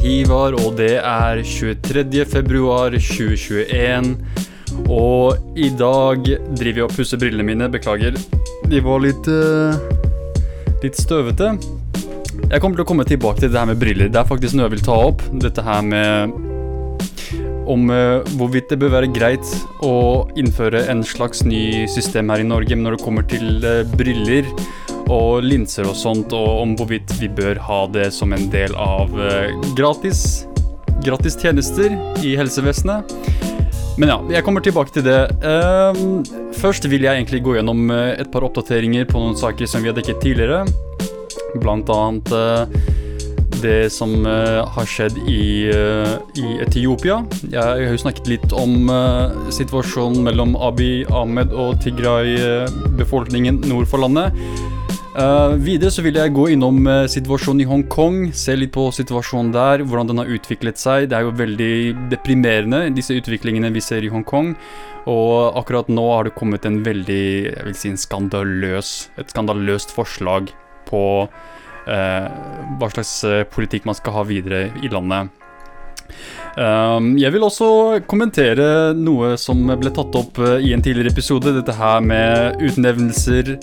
Hivar, og det er 23. februar 2021. Og i dag driver jeg og pusser brillene mine. Beklager. De var litt eh, litt støvete. Jeg kommer til å komme tilbake til det her med briller. Det er faktisk noe jeg vil ta opp. Dette her med om uh, hvorvidt det bør være greit å innføre en slags ny system her i Norge når det kommer til uh, briller og linser og sånt, og om hvorvidt vi bør ha det som en del av uh, gratis gratis tjenester i helsevesenet. Men ja, jeg kommer tilbake til det. Um, først vil jeg egentlig gå gjennom et par oppdateringer på noen saker som vi har dekket tidligere. Blant annet uh, det som har skjedd i, i, Etiopia. Jeg har jo snakket litt om situasjonen mellom Abiy Ahmed og Tigray-befolkningen nord for landet. Videre så vil jeg gå innom situasjonen i Hongkong, se litt på situasjonen der, hvordan den har utviklet seg. Det er jo veldig deprimerende, disse utviklingene vi ser i Hongkong. Og akkurat nå har det kommet en veldig, jeg vil si en skandaløs, et skandaløst forslag på uh, hva slags politikk man skal ha videre i landet. Um, jeg vil også kommentere noe som ble tatt opp i en tidligere episode. Dette her med utnevnelser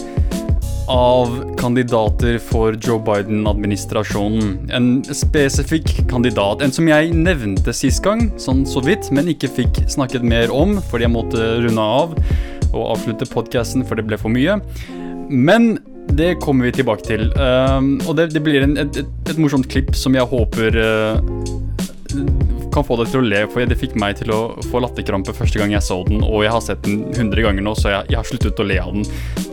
av kandidater for Joe Biden-administrasjonen. En spesifikk kandidat. En som jeg nevnte sist gang, sånn så vidt, men ikke fikk snakket mer om fordi jeg måtte runde av og avslutte podkasten, for det ble for mye. Men det kommer vi tilbake til. Um, og det, det blir en, et, et, et, morsomt klipp som jeg håper uh, kan få deg til å le, for det fikk meg til å få latterkrampe første gang jeg så den, og jeg har sett den 100 ganger nå, så jeg, jeg har sluttet å le av den,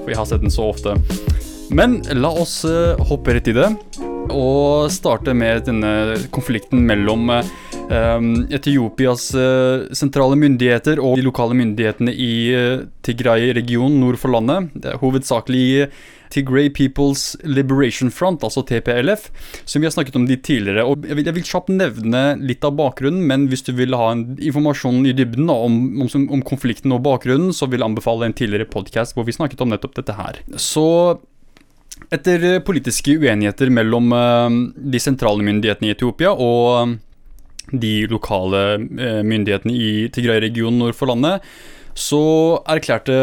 for jeg har sett den så ofte. Men la oss uh, hoppe rett i det, og starte med denne konflikten mellom Um, Etiopias uh, sentrale myndigheter og de lokale myndighetene i Tigray-regionen nord for landet. Det er hovedsakelig Tigray People's Liberation Front, altså TPLF, som vi har snakket om de tidligere. og Jeg vil, jeg vil kjapt nevne litt av bakgrunnen, men hvis du vil ha en informasjon i dybden om, om, om konflikten og bakgrunnen, så vil jeg anbefale en tidligere podkast hvor vi snakket om nettopp dette her. Så etter politiske uenigheter mellom uh, de sentrale myndighetene i Etiopia og de lokale uh, myndighetene i Tigray-regionen nord for landet, så erklærte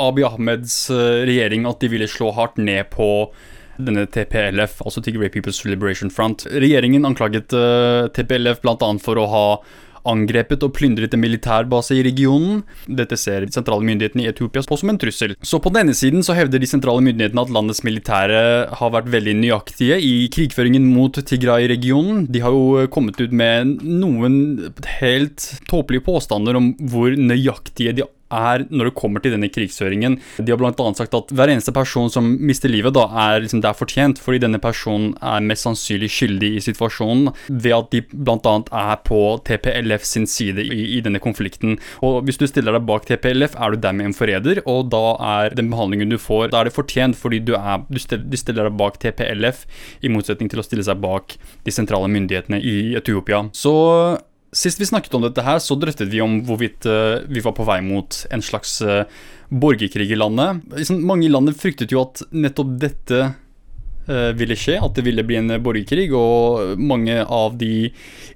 Abiy Ahmeds eh, regjering at de ville slå hardt ned på denne TPLF, altså Tigray People's Liberation Front. Regjeringen anklaget eh, TPLF bl.a. for å ha angrepet og plyndret en militærbase i regionen. Dette ser de sentrale myndighetene i Etiopia på som en trussel. Så på denne siden så hevder de sentrale myndighetene at landets militære har vært veldig nøyaktige i krigføringen mot Tigray-regionen. De har jo kommet ut med noen helt tåpelige påstander om hvor nøyaktige de er når det kommer til denne krigsføringen. De har bl.a. sagt at hver eneste person som mister livet, da, er liksom der fortjent, fordi denne personen er mest sannsynlig skyldig i situasjonen ved at de bl.a. er på TPLF sin side i, i, denne konflikten. Og Hvis du stiller deg bak TPLF, er du dermed en forræder, og da er den behandlingen du får, da er det fortjent fordi du, er, du stiller deg bak TPLF, i motsetning til å stille seg bak de sentrale myndighetene i Etiopia. Så Sist vi snakket om dette her, så drøftet vi om hvorvidt uh, vi var på vei mot en slags uh, borgerkrig i landet. Liksom, mange i landet fryktet jo at nettopp dette uh, ville skje, at det ville bli en borgerkrig. Og mange av de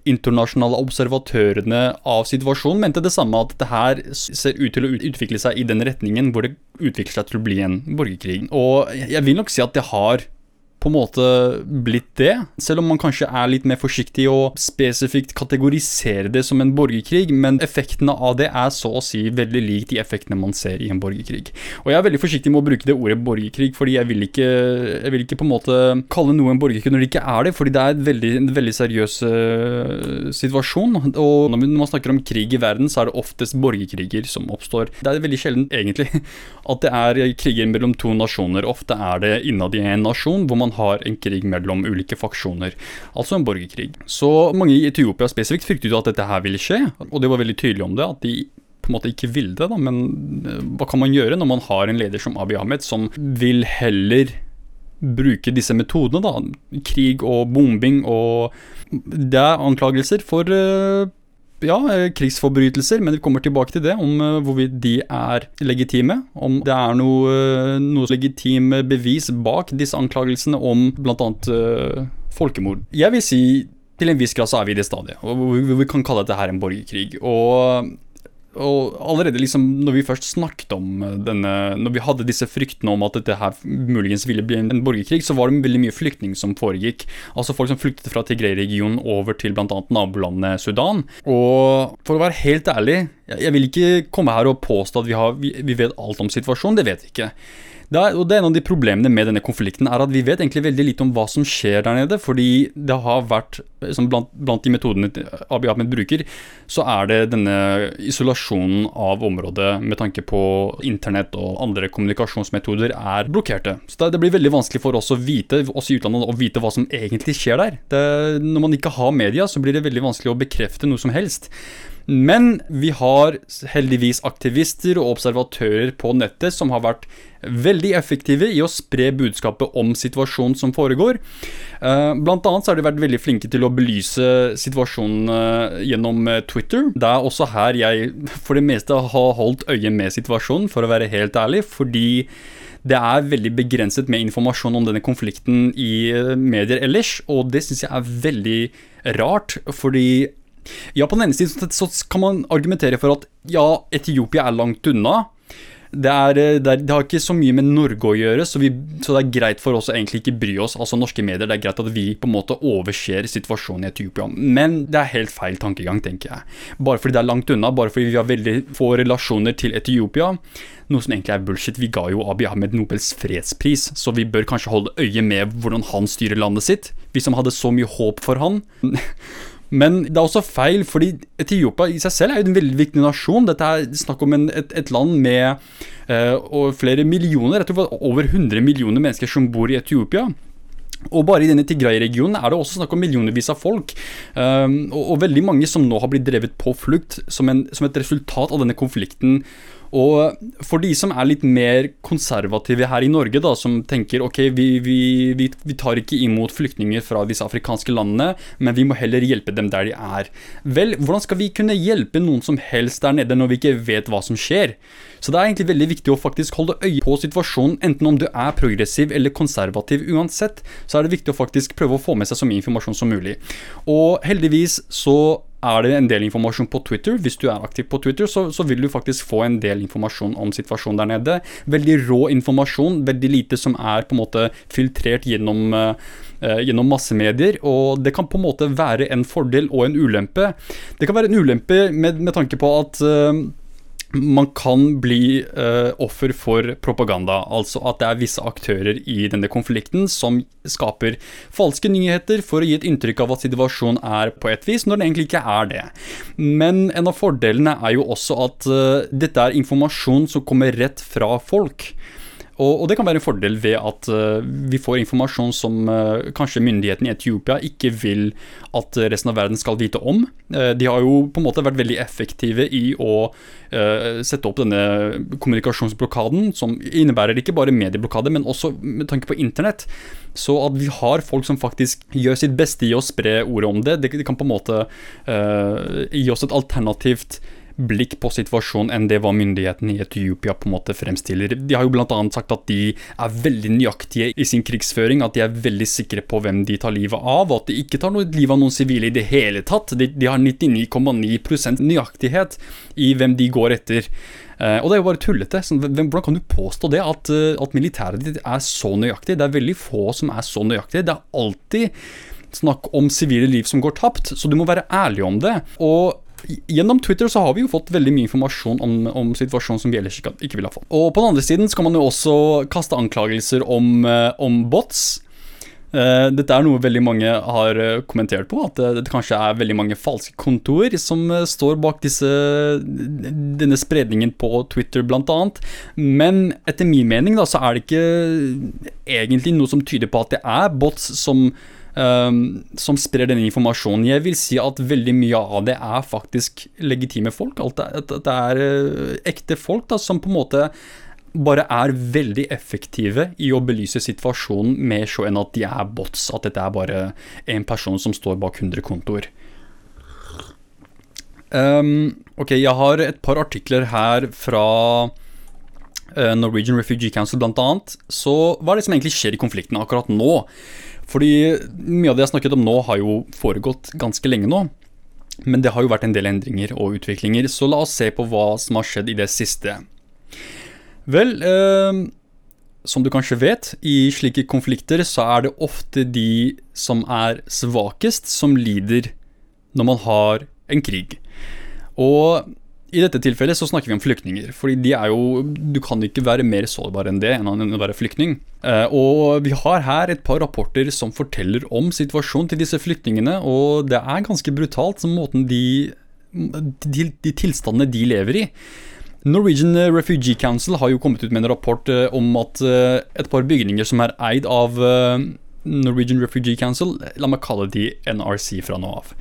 internasjonale observatørene av situasjonen mente det samme, at dette her ser ut til å utvikle seg i den retningen hvor det utvikler seg til å bli en borgerkrig. Og jeg vil nok si at det har på en måte blitt det. Selv om man kanskje er litt mer forsiktig og spesifikt kategoriserer det som en borgerkrig, men effektene av det er så å si veldig lik de effektene man ser i en borgerkrig. Og jeg er veldig forsiktig med å bruke det ordet borgerkrig, fordi jeg vil ikke, jeg vil ikke på en måte kalle noe en borgerkrig når det ikke er det, fordi det er veldig, en veldig seriøs uh, situasjon. Og når man snakker om krig i verden, så er det oftest borgerkriger som oppstår. Det er veldig sjelden, egentlig, at det er kriger mellom to nasjoner. Ofte er det innad i en nasjon hvor man har en krig mellom ulike faksjoner, altså en borgerkrig. Så mange i Etiopia spesifikt fryktet jo at dette her ville skje, og de var veldig tydelige om det. at de på en måte ikke ville det, da, men eh, hva kan man gjøre når man har en leder som Abiy Ahmed, som vil heller bruke disse metodene, da, krig og bombing og Det er anklagelser for uh, ja, eh, krigsforbrytelser, men vi kommer tilbake til det, om uh, hvorvidt de er legitime. Om det er noe, uh, noe legitime bevis bak disse anklagelsene om bl.a. Uh, folkemord. Jeg vil si til en viss grad så er vi i det stadiet, og vi kan kalle dette her en borgerkrig. Og og allerede liksom når vi først snakket om denne Når vi hadde disse fryktene om at dette her muligens ville bli en borgerkrig, så var det veldig mye flyktning som foregikk. Altså folk som flyktet fra Tigray-regionen over til bl.a. nabolandet Sudan. Og for å være helt ærlig, jeg vil ikke komme her og påstå at vi, har, vi, vi vet alt om situasjonen. Det vet vi ikke. Er, og det er En av de problemene med denne konflikten er at vi vet egentlig veldig lite om hva som skjer der nede. Fordi det har vært, blant, blant, de metodene Abiy Ahmed bruker, så er det denne isolasjonen av området med tanke på internett og andre kommunikasjonsmetoder er blokkerte. Så det blir veldig vanskelig for oss å vite oss i utlandet å vite hva som egentlig skjer der. Det, når man ikke har media, så blir det veldig vanskelig å bekrefte noe som helst. Men vi har heldigvis aktivister og observatører på nettet som har vært veldig effektive i å spre budskapet om situasjonen som foregår. Eh, blant annet så har de vært veldig flinke til å belyse situasjonen eh, gjennom eh, Twitter. Det er også her jeg for det meste har holdt øye med situasjonen, for å være helt ærlig. fordi det er veldig begrenset med informasjon om denne konflikten i medier ellers, og det syns jeg er veldig rart, fordi ja, på den ene siden så kan man argumentere for at ja, Etiopia er langt unna. Det, er, eh, det, er, det, har ikke så mye med Norge å gjøre, så, vi, så, det er greit for oss å egentlig ikke bry oss. Altså norske medier, Det er greit at vi på en måte overser situasjonen i Etiopia. Men det er helt feil tankegang, tenker jeg. Bare fordi det er langt unna, bare fordi vi har veldig få relasjoner til Etiopia. Noe som egentlig er bullshit. Vi ga jo Abiy Ahmed Nobels fredspris, så vi bør kanskje holde øye med hvordan han styrer landet sitt. Vi som hadde så mye håp for han. Men det er også feil, fordi Etiopia i seg selv er jo en veldig viktig nasjon. Dette er snakk om en, et, et, land med uh, flere millioner, jeg tror over 100 millioner mennesker som bor i Etiopia. Og bare i denne Tigray-regionen er det også snakk om millionervis av folk. Um, og, og, veldig mange som nå har blitt drevet på flukt som, en, som et resultat av denne konflikten og for de som er litt mer konservative her i Norge, da, som tenker ok, vi, vi, vi, vi, tar ikke imot flyktninger fra disse afrikanske landene, men vi må heller hjelpe dem der de er. Vel, hvordan skal vi kunne hjelpe noen som helst der nede når vi ikke vet hva som skjer? Så det er egentlig veldig viktig å faktisk holde øye på situasjonen, enten om du er progressiv eller konservativ. Uansett, så er det viktig å faktisk prøve å få med seg så mye informasjon som mulig. Og heldigvis så er det en del informasjon på Twitter. Hvis du er aktiv på Twitter, så, så, vil du faktisk få en del informasjon om situasjonen der nede. Veldig rå informasjon, veldig lite som er på en måte filtrert gjennom, uh, gjennom massemedier. Og det kan på en måte være en fordel og en ulempe. Det kan være en ulempe med, med tanke på at uh, man kan bli uh, offer for propaganda. Altså at det er visse aktører i denne konflikten som skaper falske nyheter for å gi et inntrykk av at situasjonen er på et vis, når den egentlig ikke er det. Men en av fordelene er jo også at uh, dette er informasjon som kommer rett fra folk. Og, og, det kan være en fordel ved at uh, vi får informasjon som uh, kanskje myndighetene i Etiopia ikke vil at resten av verden skal vite om. Uh, de har jo på en måte vært veldig effektive i å sette opp denne kommunikasjonsblokaden, som innebærer ikke bare medieblokade, men også med tanke på internett. Så at vi har folk som faktisk gjør sitt beste i å spre ordet om det, det, det kan på en måte gi oss et alternativt blikk på situasjonen enn det hva myndighetene i Etiopia på en måte fremstiller. De har jo bl.a. sagt at de er veldig nøyaktige i sin krigsføring, at de er veldig sikre på hvem de tar livet av, og at de ikke tar noe liv av noen sivile i det hele tatt. De, de har 99,9% nøyaktighet i hvem de går etter. Uh, og det er jo bare tullete. Sånn, hvordan kan du påstå det? At, uh, at militæret ditt er så nøyaktig? Det er veldig få som er så nøyaktige. Det er alltid snakk om sivile liv som går tapt, så du må være ærlig om det. Og Gjennom Twitter så har vi jo fått veldig mye informasjon om, om situasjonen som vi ellers ikke, ville ha fått. Og på den andre siden skal man jo også kaste anklagelser om, eh, om bots. Uh, dette er noe veldig mange har uh, kommentert på, at det kanskje er veldig mange falske kontoer som står bak disse, denne spredningen på Twitter bl.a. Men etter min mening da, så er det ikke egentlig noe som tyder på at det er bots som som sprer denne informasjonen. Jeg vil si at veldig mye av det er faktisk legitime folk. At det, er uh, ekte folk da, som på en måte bare er veldig effektive i å belyse situasjonen mer så enn at de er bots. At dette er bare en person som står bak 100 kontoer. Um, ok, jeg har et par artikler her fra Norwegian Refugee Council annet, så hva er det som egentlig skjer i konflikten akkurat nå? Fordi mye av det jeg snakket om nå, har jo foregått ganske lenge nå. Men det har jo vært en del endringer og utviklinger, så la oss se på hva som har skjedd i det siste. Vel, eh, som du kanskje vet, i slike konflikter så er det ofte de som er svakest, som lider når man har en krig. Og i dette tilfellet så snakker vi om flyktninger. fordi de er jo Du kan ikke være mer sårbar enn det enn å være flyktning. Eh, og vi har her et par rapporter som forteller om situasjonen til disse flyktningene, og det er ganske brutalt som måten de, de, de tilstandene de lever i. Norwegian Refugee Council har jo kommet ut med en rapport eh, om at eh, et par bygninger som er eid av Norwegian Refugee Council, la meg kalle de NRC fra nå av.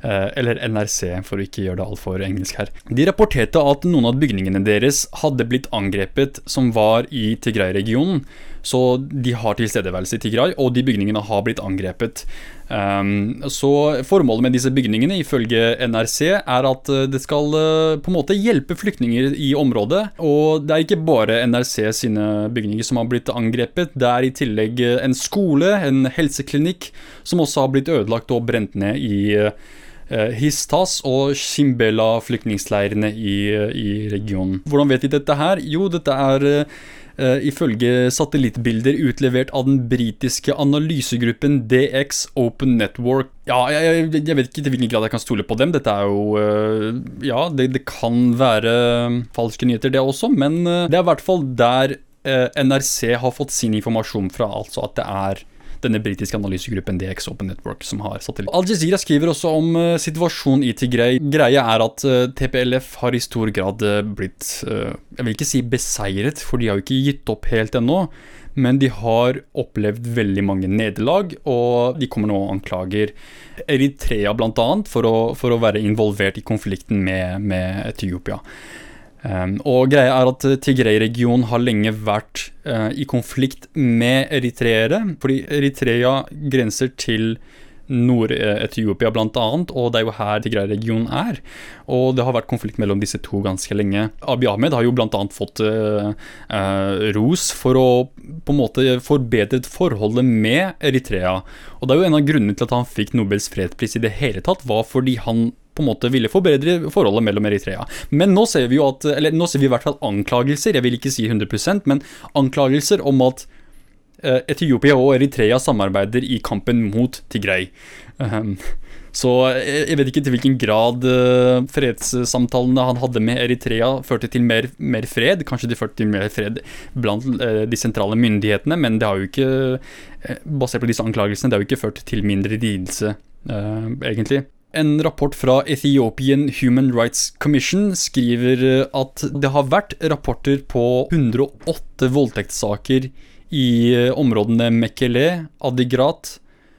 Eh, eller NRC, for å ikke gjøre det altfor engelsk her. De rapporterte at noen av bygningene deres hadde blitt angrepet som var i Tigray-regionen. Så de har tilstedeværelse i Tigray, og de bygningene har blitt angrepet. Um, så formålet med disse bygningene, ifølge NRC, er at eh, det skal uh, på en måte hjelpe flyktninger i området. Og det er ikke bare NRC sine bygninger som har blitt angrepet. Det er i tillegg en skole, en helseklinikk, som også har blitt ødelagt og brent ned i Eh, Histas og Shimbela flyktningleirene i, i, regionen. Hvordan vet de dette her? Jo, dette er uh, ifølge satellittbilder utlevert av den britiske analysegruppen DX Open Network. Ja, jeg, jeg, vet ikke til hvilken grad jeg kan stole på dem. Dette er jo uh, Ja, det, det, kan være falske nyheter, det også, men det er i hvert fall der NRC har fått sin informasjon fra, altså at det er denne britiske analysegruppen DX Open Network som har satellitt. Al Jazeera skriver også om uh, situasjonen i Tigray. Greia er at uh, eh, TPLF har i stor grad uh, blitt Jeg vil ikke si beseiret, for de har jo ikke gitt opp helt ennå. Men de har opplevd veldig mange nederlag, og de kommer nå og anklager Eritrea bl.a. For, for å være involvert i konflikten med, med Etiopia. Um, og greia er at Tigray-regionen har lenge vært uh, i konflikt med eritreere. Fordi Eritrea grenser til Nord-Etiopia bl.a., og det er jo her Tigray-regionen er. Og det har vært konflikt mellom disse to ganske lenge. Abiy Ahmed har jo bl.a. fått uh, ros for å på en måte forbedret forholdet med Eritrea. Og det er jo en av grunnene til at han fikk Nobels fredspris i det hele tatt, var fordi han på en måte ville forbedre forholdet mellom Eritrea. Men nå ser vi jo at, eller nå ser vi i hvert fall anklagelser, jeg vil ikke si 100% men anklagelser om at uh, Etiopia og Eritrea samarbeider i kampen mot Tigray. Um, så jeg vet ikke til hvilken grad uh, fredssamtalene han hadde med Eritrea førte til mer, mer, fred. Kanskje de førte til mer fred blant de sentrale myndighetene, men det har jo ikke, basert på disse anklagelsene, det har jo ikke ført til mindre lidelse, egentlig. En rapport fra Ethiopian Human Rights Commission skriver eh, at det har vært rapporter på 108 voldtektssaker i eh, områdene Mekele, Adigrat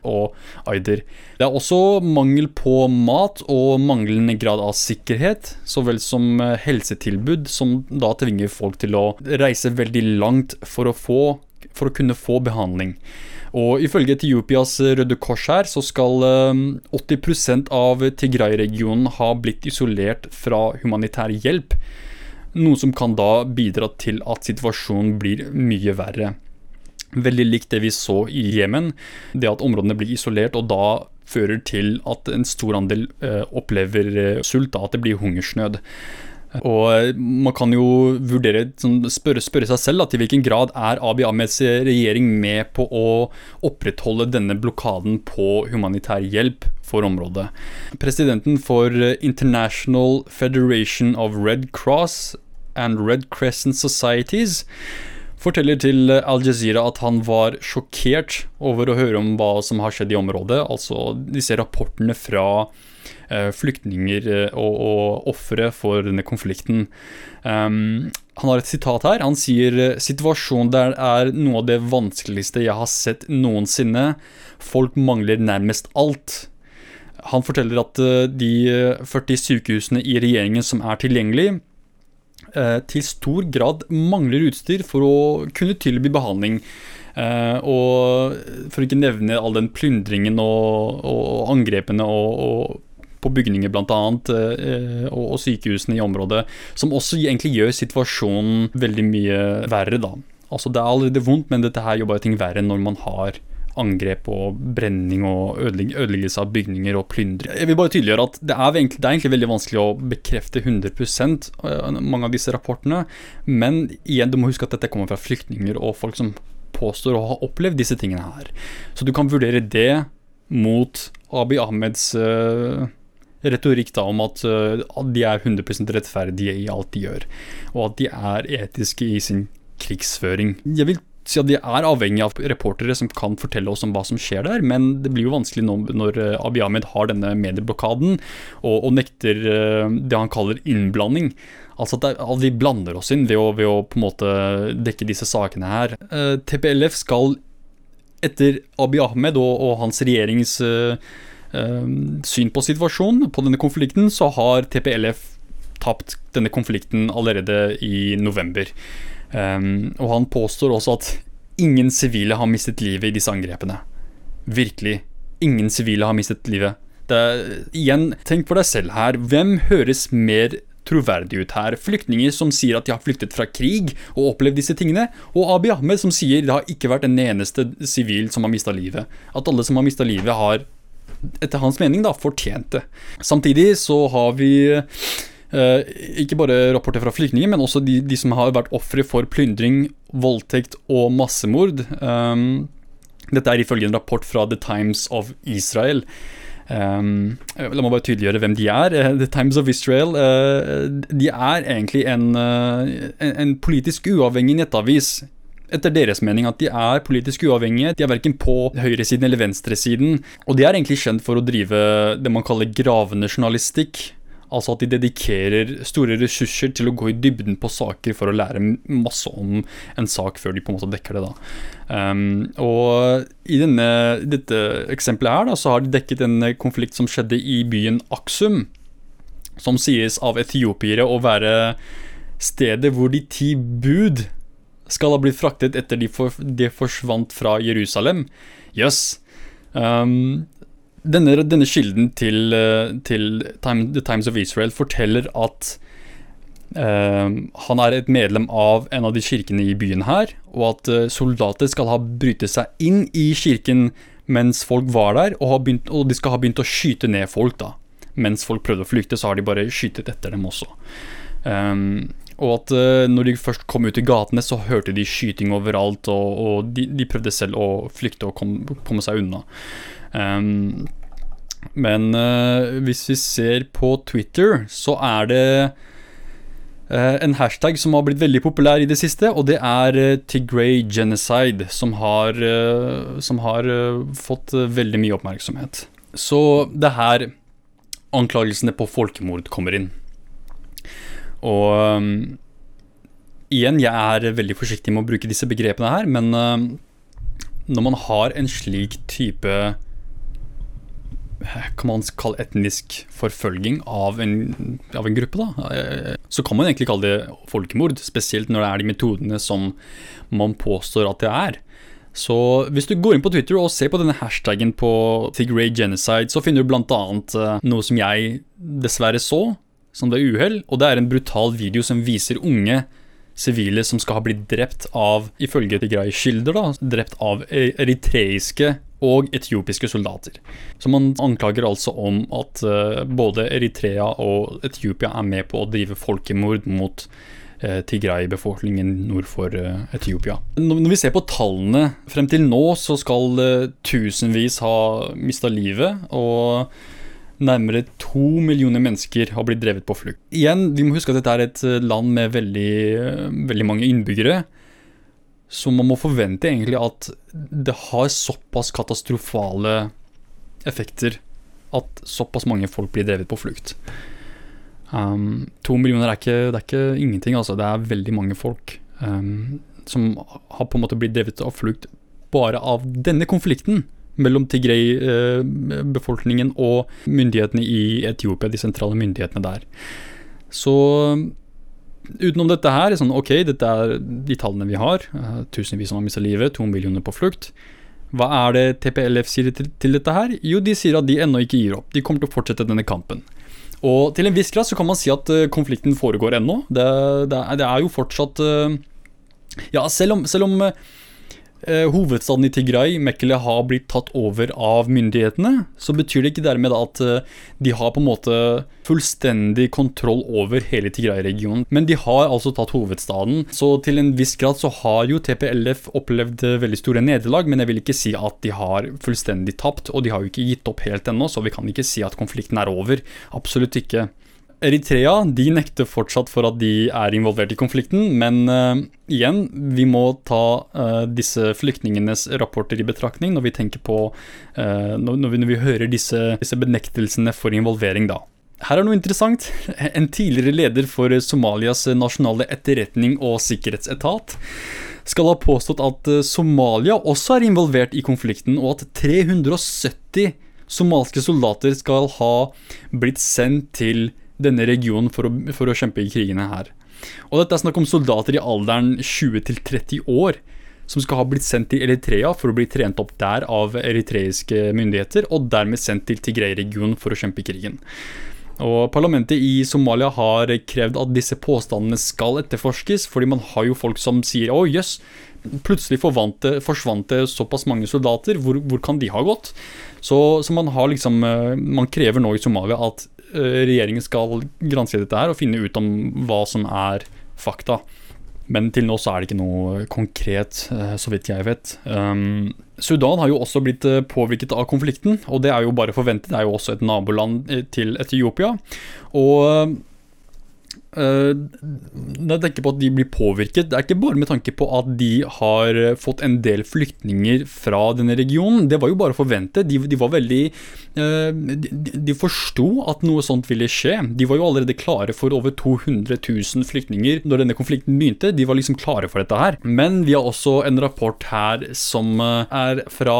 og Aider. Det er også mangel på mat og manglende grad av sikkerhet, så vel som eh, helsetilbud, som da tvinger folk til å reise veldig langt for å, få, for å kunne få behandling. Og ifølge Etiopias Røde Kors her, så skal 80 eh, av Tigray-regionen ha blitt isolert fra humanitær hjelp. Noe som kan da bidra til at situasjonen blir mye verre. Veldig likt det vi så i Jemen. Det at områdene blir isolert og da fører til at en stor andel eh, opplever eh, sult, da at det blir hungersnød. Og man kan jo vurdere, sånn, spørre, spørre, seg selv da, til hvilken grad er Abiy Ahmeds regjering med på å opprettholde denne blokaden på humanitær hjelp for området. Presidenten for International Federation of Red Cross and Red Crescent Societies forteller til Al Jazeera at han var sjokkert over å høre om hva som har skjedd i området, altså disse rapportene fra flyktninger eh, og, og ofre for denne konflikten. Um, han har et sitat her. Han sier situasjonen der er noe av det vanskeligste jeg har sett noensinne. Folk mangler nærmest alt. Han forteller at eh, de 40 sykehusene i regjeringen som er tilgjengelig, til stor grad mangler utstyr for å kunne tilby behandling. og for ikke nevne all den plyndringen og, og angrepene og, og på bygninger bl.a. Eh, og, og sykehusene i området, som også egentlig gjør situasjonen veldig mye verre, da. Altså Det er allerede vondt, men dette her gjør bare ting verre når man har angrep og brenning og ødeleggelse av bygninger og plyndring. Jeg vil bare tydeliggjøre at det er, egentlig, det er, egentlig, veldig vanskelig å bekrefte 100 eh, mange av disse rapportene, men igjen, du må huske at dette kommer fra flyktninger og folk som påstår å ha opplevd disse tingene her. Så du kan vurdere det mot Abiy Ahmeds uh, retorikk da om at, uh, at de er 100 rettferdige i alt de gjør, og at de er etiske i sin krigsføring. Jeg vil si at de er avhengig av reportere som kan fortelle oss om hva som skjer der, men det blir jo vanskelig nå når eh, Abiy Ahmed har denne medieblokaden og, og nekter uh, det han kaller innblanding. Altså at, vi blander oss inn ved å, ved å, på en måte dekke disse sakene her. TPLF skal etter Abiy Ahmed og, og hans regjerings uh, syn på situasjonen, på denne konflikten, så har TPLF tapt denne konflikten allerede i november. Um, og han påstår også at ingen sivile har mistet livet i disse angrepene. Virkelig. Ingen sivile har mistet livet. Det, igjen, tenk på deg selv her. Hvem høres mer troverdig ut her? Flyktninger som sier at de har flyktet fra krig og opplevd disse tingene, og Abiy Ahmed som sier det har ikke vært en eneste sivil som har mista livet. At alle som har mista livet, har etter hans mening da, fortjente. Samtidig så har vi Uh, ikke bare rapporter fra flyktninger, men også de, de som har vært ofre for plyndring, voldtekt og massemord. Um, dette er ifølge en rapport fra The Times of Israel. Um, la meg bare tydeliggjøre hvem de er. Uh, The Times of Israel uh, de er egentlig en, en, en politisk uavhengig nettavis etter deres mening at de er politisk uavhengige. De er verken på høyresiden eller venstresiden. Og de er egentlig kjent for å drive det man kaller gravende journalistikk. Altså at de dedikerer store ressurser til å gå i dybden på saker for å lære masse om en sak før de på en måte dekker det. da. Um, og i denne, dette eksempelet her da, så har de dekket en konflikt som skjedde i byen Aksum. Som sies av etiopiere å være stedet hvor de ti bud skal ha blitt fraktet etter de, for, de forsvant fra Jerusalem. Jøss. Yes. Um, denne, denne, kilden til, eh, til Time, The Times of Israel forteller at um, han er et medlem av en av de kirkene i byen her, og at uh, soldater skal ha brytet seg inn i kirken mens folk var der, og, begynt, og, de skal ha begynt å skyte ned folk da. Mens folk prøvde å flykte, så har de bare skytet etter dem også. Um, og at uh, når de først kom ut i gatene, så hørte de skyting overalt, og, og de, de, prøvde selv å flykte og komme seg unna. Um, men uh, hvis vi ser på Twitter, så er det uh, en hashtag som har blitt veldig populær i det siste, og det er uh, Tigray genocide, som har, som har fått veldig mye oppmerksomhet. Så det er her anklagelsene på folkemord kommer inn. Og um, igjen, jeg er veldig forsiktig med å bruke disse begrepene her, men når man har en slik type kan man kalle etnisk forfølging av en, av en, gruppe, da. Så kan man egentlig kalle det folkemord, spesielt når det er de metodene som man påstår at det er. Så hvis du går inn på Twitter og ser på denne hashtagen på Tigray Genocide, så finner du bl.a. Eh, noe som jeg dessverre så, som er uhell, og det er en brutal video som viser unge sivile som skal ha blitt drept av, ifølge Tigray-kilder, da, drept av eritreiske og etiopiske soldater. Så man anklager altså om at uh, både Eritrea og Etiopia er med på å drive folkemord mot uh, Tigray-befolkningen nord for uh, Etiopia. Når, når, vi ser på tallene frem til nå, så skal tusenvis ha mista livet. og Nærmere to millioner mennesker har blitt drevet på flukt. Igjen, Vi må huske at dette er et land med veldig, veldig mange innbyggere. Så man må forvente egentlig at det har såpass katastrofale effekter at såpass mange folk blir drevet på flukt. Um, to millioner er ikke, er ikke ingenting, altså. Det er veldig mange folk um, som har på en måte blitt drevet av flukt bare av denne konflikten mellom Tigray-befolkningen og myndighetene i Etiopia, de sentrale myndighetene der. Så utenom dette her, sånn, ok, dette er de tallene vi har. Uh, tusenvis som har mista livet, to millioner på flukt. Hva er det TPLF sier til, til dette her? Jo, de sier at de ennå ikke gir opp. De kommer til å fortsette denne kampen. Og til en viss grad så kan man si at uh, konflikten foregår ennå. Det, det, det, er jo fortsatt Ja, selv om, selv om hovedstaden i Tigray, Mekkele, har blitt tatt over av myndighetene, så betyr det ikke dermed at de har på en måte fullstendig kontroll over hele Tigray-regionen. Men de har altså tatt hovedstaden, så til en viss grad så har jo TPLF opplevd veldig store nederlag, men jeg vil ikke si at de har fullstendig tapt, og de har jo ikke gitt opp helt ennå, så vi kan ikke si at konflikten er over. Absolutt ikke. Eritrea de nekter fortsatt for at de er involvert i konflikten, men uh, igjen, vi må ta uh, disse flyktningenes rapporter i betraktning når vi tenker på uh, når, vi, når, vi, hører disse, disse benektelsene for involvering, da. Her er noe interessant. En tidligere leder for Somalias nasjonale etterretning og sikkerhetsetat skal ha påstått at Somalia også er involvert i konflikten, og at 370 somalske soldater skal ha blitt sendt til denne regionen for å, for å kjempe i krigene her. Og dette er snakk om soldater i alderen 20 til 30 år som skal ha blitt sendt til Eritrea for å bli trent opp der av eritreiske myndigheter, og dermed sendt til Tigray-regionen for å kjempe i krigen. Og Parlamentet i Somalia har krevd at disse påstandene skal etterforskes, fordi man har jo folk som sier å jøss, plutselig forsvant det såpass mange soldater, hvor, hvor kan de ha gått? Så, så, man liksom eh, Man krever nå i Somalia at regjeringen skal granske dette her og finne ut om hva som er fakta. Men til nå så er det ikke noe konkret, eh, så vidt jeg vet. Um, Sudan har jo også blitt eh, påvirket av konflikten, og det er jo bare forventet. Det er jo også et naboland eh, til Etiopia. Og når jeg tenker på at de blir påvirket, det er ikke bare med tanke på at de har fått en del flyktninger fra denne regionen. Det var jo bare forventet. De, de var veldig uh, De, de forsto at noe sånt ville skje. De var jo allerede klare for over 200 000 flyktninger når denne konflikten begynte. De var liksom klare for dette her. Men vi har også en rapport her som eh, er fra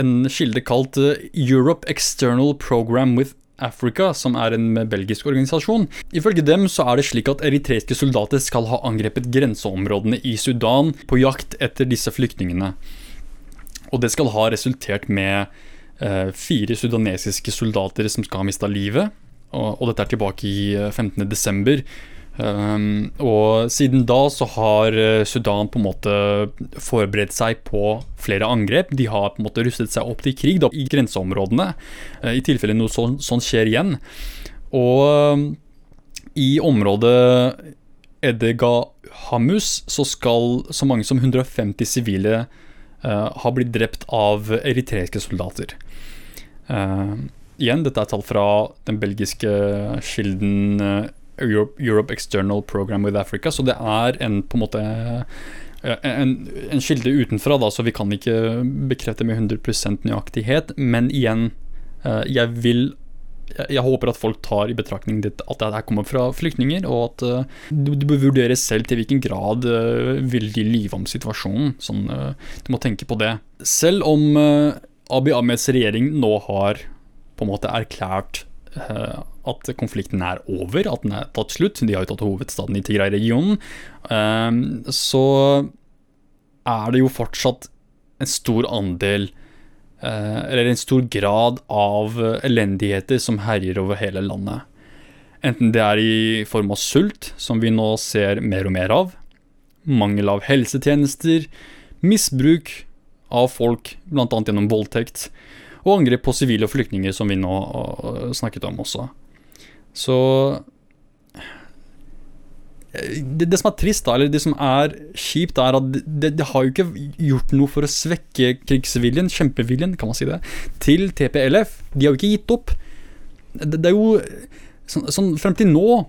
en kilde kalt Europe External Program with Africa, som er en belgisk organisasjon. Ifølge dem så er det slik at eritreiske soldater skal ha angrepet grenseområdene i Sudan på jakt etter disse flyktningene. Og det skal ha resultert med eh, fire sudanesiske soldater som skal ha mista livet. Og, og, dette er tilbake i 15.12. Um, og siden da så har eh, Sudan på en måte forberedt seg på flere angrep. De har på en måte rustet seg opp til krig da, i grenseområdene, uh, i tilfelle noe sånt sånn skjer igjen. Og um, i området Edega Hamus så skal så mange som 150 sivile uh, ha blitt drept av eritreiske soldater. igjen, dette er tall fra den belgiske kilden Europe, Europe, External Program with Africa, så det er en på en måte en, en kilde utenfra, da, så vi kan ikke bekrefte med 100 nøyaktighet. Men igjen, eh, jeg vil jeg håper at folk tar i betraktning at dette kommer fra flyktninger, og at uh, du, bør vurdere selv til hvilken grad vil de lyve om situasjonen. Sånn, du må tenke på det. Selv om Abiy Ahmeds regjering nå har på en måte erklært at konflikten er over, at den er tatt slutt. De har jo tatt hovedstaden i Tigray-regionen. Ehm, så er det jo fortsatt en stor andel eh, Eller en stor grad av elendigheter som herjer over hele landet. Enten det er i form av sult, som vi nå ser mer og mer av, mangel av helsetjenester, misbruk av folk, bl.a. gjennom voldtekt, og angrep på sivile og flyktninger, som vi nå uh, snakket om også. Så det, det, som er trist, da, eller det som er kjipt, er at det, det, har jo ikke gjort noe for å svekke krigsviljen, kjempeviljen, kan man si det, til TPLF. De har jo ikke gitt opp. Det, det er jo sånn, sånn, Frem til nå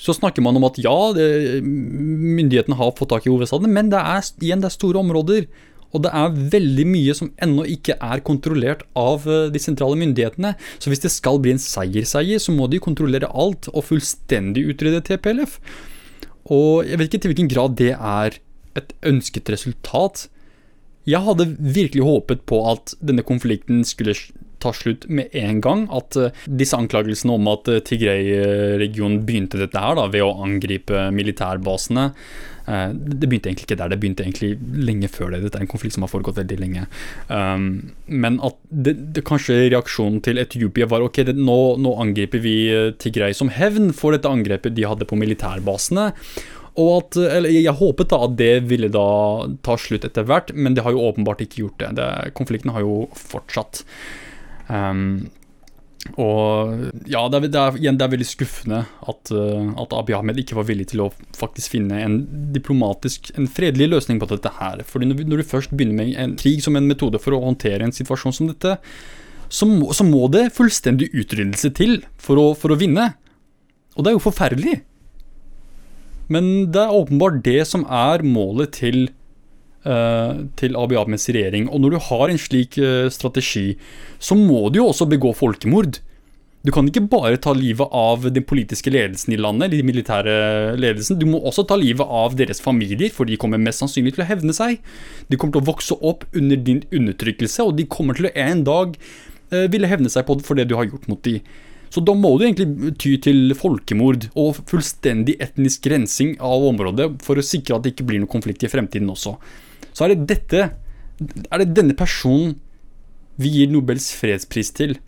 så snakker man om at ja, myndighetene har fått tak i hovedstaden, men det er igjen det er store områder. Og det er veldig mye som ennå ikke er kontrollert av eh, de sentrale myndighetene. Så hvis det skal bli en seierseier, så må de kontrollere alt og fullstendig utrydde TPLF. Og jeg vet ikke til hvilken grad det er et ønsket resultat. Jeg hadde virkelig håpet på at denne konflikten skulle ta slutt med en gang. At uh, disse anklagelsene om at uh, Tigray-regionen begynte dette her da, ved å angripe militærbasene Det begynte egentlig ikke der, det begynte egentlig lenge før det. Dette er en konflikt som har foregått veldig lenge. Um, men at det, det, kanskje reaksjonen til Etiopia var ok, det, nå, nå angriper vi Tigray som hevn for dette angrepet de hadde på militærbasene. Og at, eller Jeg håpet da at det ville da ta slutt etter hvert, men det har jo åpenbart ikke gjort det. det konflikten har jo fortsatt. Um, og ja, det er, det, er, igjen, det er veldig skuffende at, uh, at, Abiy Ahmed ikke var villig til å faktisk finne en diplomatisk, en fredelig løsning på dette her. Fordi når, du først begynner med en krig som en metode for å håndtere en situasjon som dette, så må, så må det fullstendig utryddelse til for å, for å vinne. Og det er jo forferdelig. Men det er åpenbart det som er målet til, til Abiy Ahmeds regjering. Og når du har en slik uh, strategi, så må du jo også begå folkemord. Du kan ikke bare ta livet av den politiske ledelsen i landet, eller den militære ledelsen. Du må også ta livet av deres familier, for de kommer mest sannsynlig til å hevne seg. De kommer til å vokse opp under din undertrykkelse, og de kommer til å en dag uh, ville hevne seg på det for det du har gjort mot dem. Så da må du egentlig ty til folkemord og fullstendig etnisk rensing av området for å sikre at det ikke blir noe konflikt i fremtiden også. Så er det dette Er det denne personen vi gir Nobels fredspris til?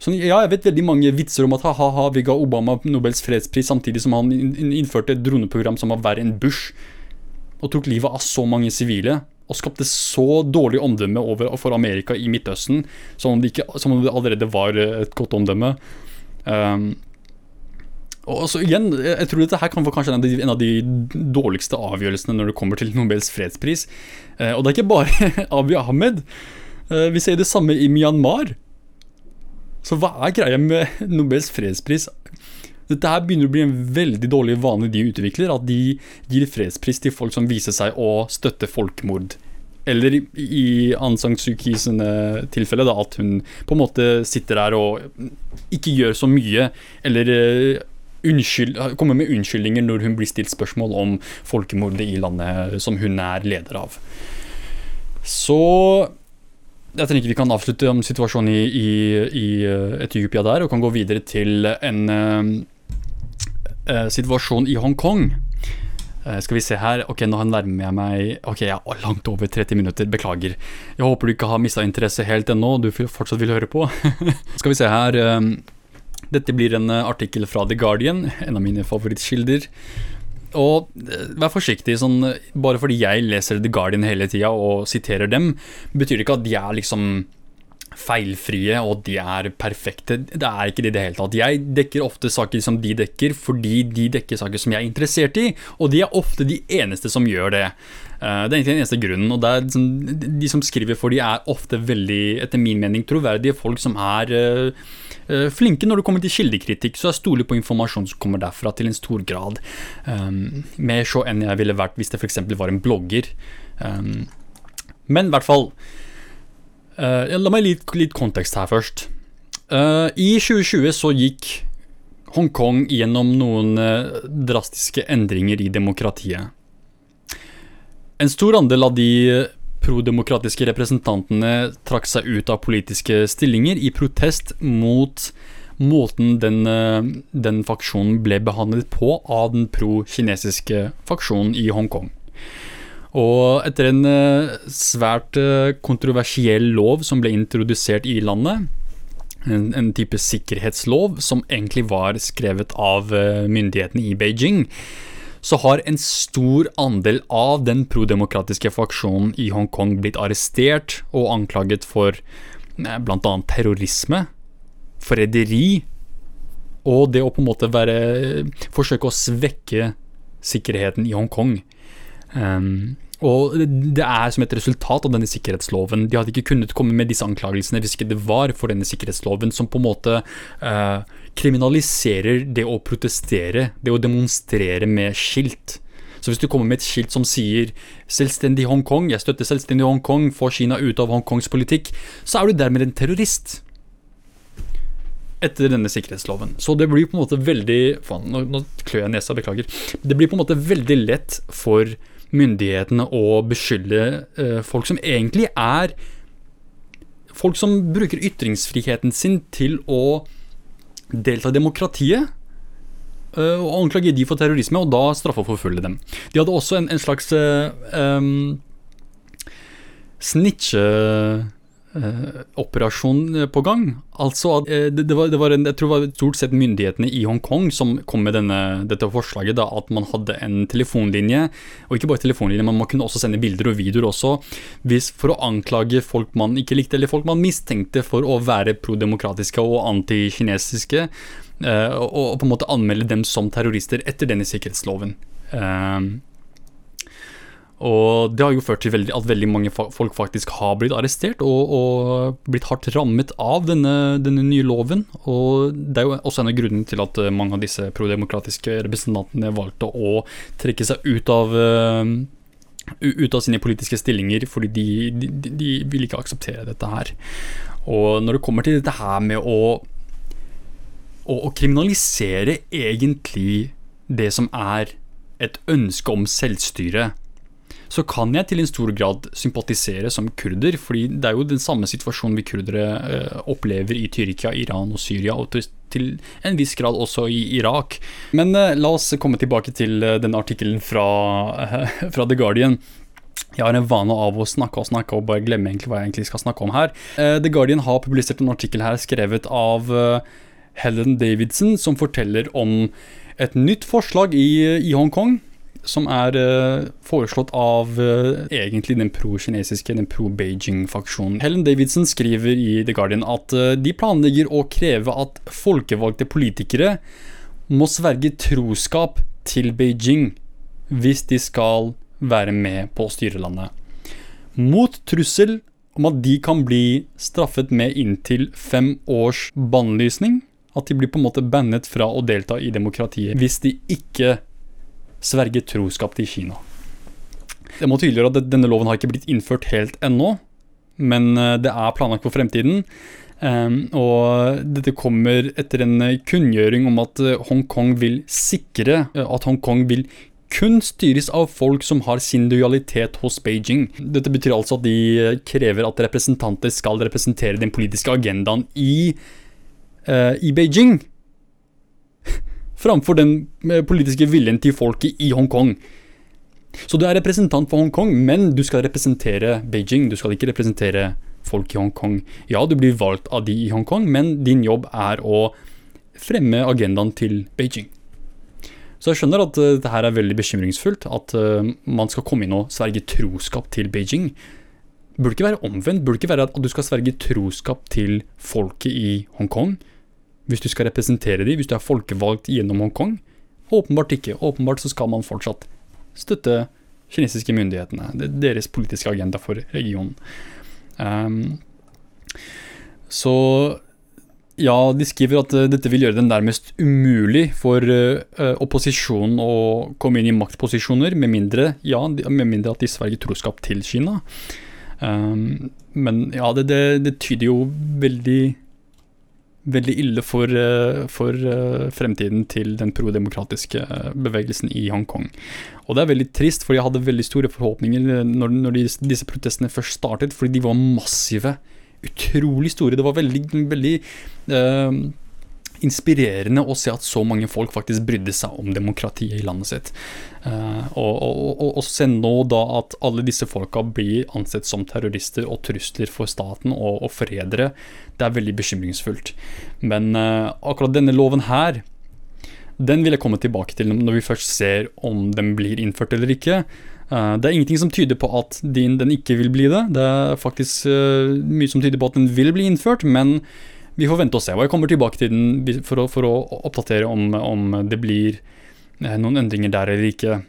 Så ja, jeg vet veldig mange vitser om at ha-ha, vi ga Obama Nobels fredspris samtidig som han innførte et droneprogram som var verre enn Bush, og tok livet av så mange sivile og skapte så dårlig omdømme over, for Amerika i Midtøsten, som om, det ikke, som om det allerede var eh, et godt omdømme. Um, og så igjen, Jeg tror dette her kan få kanskje en av de dårligste avgjørelsene når det kommer til Nobels fredspris. Uh, og det er ikke bare Abiy Ahmed. Uh, vi ser det samme i Myanmar. Så hva er greia med Nobels fredspris? Dette her begynner å bli en veldig dårlig vane de utvikler. At de gir fredspris til folk som viser seg å støtte folkemord. Eller i Aung San Suu Kyis tilfelle, da, at hun på en måte sitter der og ikke gjør så mye. Eller unnskyld, kommer med unnskyldninger når hun blir stilt spørsmål om folkemordet i landet som hun er leder av. Så jeg tenker vi kan avslutte om situasjonen i, i, i eh, Etiopia der, og kan gå videre til en uh, situasjon i Hongkong. Uh, skal vi se her. Ok, nå nærmer jeg meg Ok, jeg er langt over 30 minutter. Beklager. Jeg håper du ikke har mista interesse helt ennå, du fortsatt vil høre på. skal vi se her. Um, dette blir en artikkel fra The Guardian, en av mine favorittkilder. Og vær forsiktig, sånn, bare fordi jeg leser The Guardian hele tida og siterer dem, betyr det ikke at de er liksom feilfrie og de er perfekte. Det er ikke det i det hele tatt. Jeg dekker ofte saker som de dekker, fordi de dekker saker som jeg er interessert i, og de er ofte de eneste som gjør det. Eh, det er egentlig den eneste grunnen. og liksom, De som skriver for de er ofte veldig, etter min mening, troverdige folk som er uh, flinke når det kommer til kildekritikk, så jeg stoler på informasjon som kommer derfra til en stor grad. Um, mer så enn jeg ville vært hvis det f.eks. var en blogger. Um, men i hvert fall Uh, la meg litt, litt kontekst her først. Uh, I 2020 så gikk Hongkong gjennom noen uh, drastiske endringer i demokratiet. En stor andel av de prodemokratiske representantene trakk seg ut av politiske stillinger i protest mot måten den, den faksjonen ble behandlet på av den pro-kinesiske faksjonen i Hongkong. Og etter en eh, svært eh, kontroversiell lov som ble introdusert i landet, en, en, type sikkerhetslov som egentlig var skrevet av eh, myndighetene i Beijing, så har en stor andel av den prodemokratiske faksjonen i Hongkong blitt arrestert og anklaget for bl.a. terrorisme, forræderi og det å på en måte være forsøke å svekke sikkerheten i Hongkong. Um, og det er som et resultat av denne sikkerhetsloven. De hadde ikke kunnet komme med disse anklagelsene hvis ikke det var for denne sikkerhetsloven, som på en måte uh, kriminaliserer det å protestere, det å demonstrere med skilt. Så hvis du kommer med et skilt som sier 'selvstendig Hongkong', 'jeg støtter selvstendig Hongkong', 'få Kina ut av Hongkongs politikk', så er du dermed en terrorist. Etter denne sikkerhetsloven. Så det blir på en måte veldig Faen, nå, nå klør jeg nesa, beklager. Det blir på en måte veldig lett for myndighetene å beskylde uh, folk som egentlig er folk som bruker ytringsfriheten sin til å delta i demokratiet. eh, og anklage de for terrorisme, og da straffeforfølge dem. De hadde også en, en slags uh, um, operasjon på gang. Altså eh, det, det, var, det var en, Jeg tror det var stort sett myndighetene i Hongkong som kom med denne, dette forslaget. da, At man hadde en telefonlinje, og ikke bare telefonlinje, men man kunne også sende bilder og videoer også, hvis, for å anklage folk man ikke likte, eller folk man mistenkte for å være prodemokratiske og antikinesiske. eh, og, og på en måte anmelde dem som terrorister etter denne sikkerhetsloven. Uh, og det har jo ført til at veldig mange folk faktisk har blitt arrestert og, og blitt hardt rammet av denne, denne, nye loven. Og det er jo også en av grunnene til at eh, mange av disse prodemokratiske representantene valgte å trekke seg ut av uh, ut av sine politiske stillinger fordi de, de, de vil ikke akseptere dette her. Og når det kommer til dette her med å, å, å kriminalisere egentlig det som er et ønske om selvstyre så kan jeg til en stor grad sympatisere som kurder, fordi det er jo den samme situasjonen vi kurdere eh, opplever i Tyrkia, Iran og Syria, og til, en viss grad også i Irak. Men eh, la oss komme tilbake til eh, denne artikkelen fra, fra, The Guardian. Jeg har en vane av å snakke og snakke og bare glemme egentlig hva jeg egentlig skal snakke om her. The Guardian har publisert en artikkel her skrevet av Helen Davidson, som forteller om et nytt forslag i, i Hongkong som er uh, foreslått av uh, egentlig den pro-kinesiske, den pro-Beijing-faksjonen. Helen Davidson skriver i The Guardian at uh, de planlegger å kreve at folkevalgte politikere må sverge troskap til Beijing hvis de skal være med på å styre landet. Mot trussel om at de kan bli straffet med inntil fem års bannlysning. At de blir på en måte bannet fra å delta i demokratiet hvis de ikke sverge troskap til Kina. Det må tydeliggjøre at denne loven har ikke blitt innført helt ennå, men eh, det er planlagt for fremtiden. Um, og dette kommer etter en kunngjøring om at eh, Hongkong vil sikre eh, at Hongkong vil kun styres av folk som har sin lojalitet hos Beijing. Dette betyr altså at de krever at representanter skal representere den politiske agendaen i, i Beijing framfor den eh, politiske viljen til folket i Hongkong. Så du er representant for Hongkong, men du skal representere Beijing. Du skal ikke representere folk i Hongkong. Ja, du blir valgt av de i Hongkong, men din jobb er å fremme agendaen til Beijing. Så jeg skjønner at uh, det her er veldig bekymringsfullt, at uh, man skal komme inn og sverge troskap til Beijing. Burde ikke være omvendt. Burde ikke være at du skal sverge troskap til folket i Hongkong hvis du skal representere dem, hvis du er folkevalgt gjennom Hongkong? Åpenbart ikke. Åpenbart så skal man fortsatt støtte kinesiske myndighetene. Det er deres politiske agenda for regionen. Um, så ja, de skriver at uh, dette vil gjøre det nærmest umulig for uh, opposisjonen å komme inn i maktposisjoner, med mindre, ja, med mindre at de sverger troskap til Kina. Um, men ja, det, det, det tyder jo veldig veldig ille for, eh, for eh, fremtiden til den prodemokratiske eh, bevegelsen i Hongkong. Og det er veldig trist, for jeg hadde veldig store forhåpninger når, når de, disse protestene først startet, fordi de var massive. Utrolig store. Det var veldig, veldig uh, inspirerende å se at så mange folk faktisk brydde seg om demokratiet i landet sitt. Og, og, og, og, se nå da at alle disse folka blir ansett som terrorister og trusler for staten og, og forrædere, det er veldig bekymringsfullt. Men uh, akkurat denne loven her, den vil jeg komme tilbake til når vi først ser om den blir innført eller ikke. Uh, det er ingenting som tyder på at din, den ikke vil bli det. Det er faktisk mye som tyder på at den vil bli innført, men vi får vente og se. Og jeg kommer tilbake til den for å, for å oppdatere om, om, det blir eh, noen endringer der eller ikke.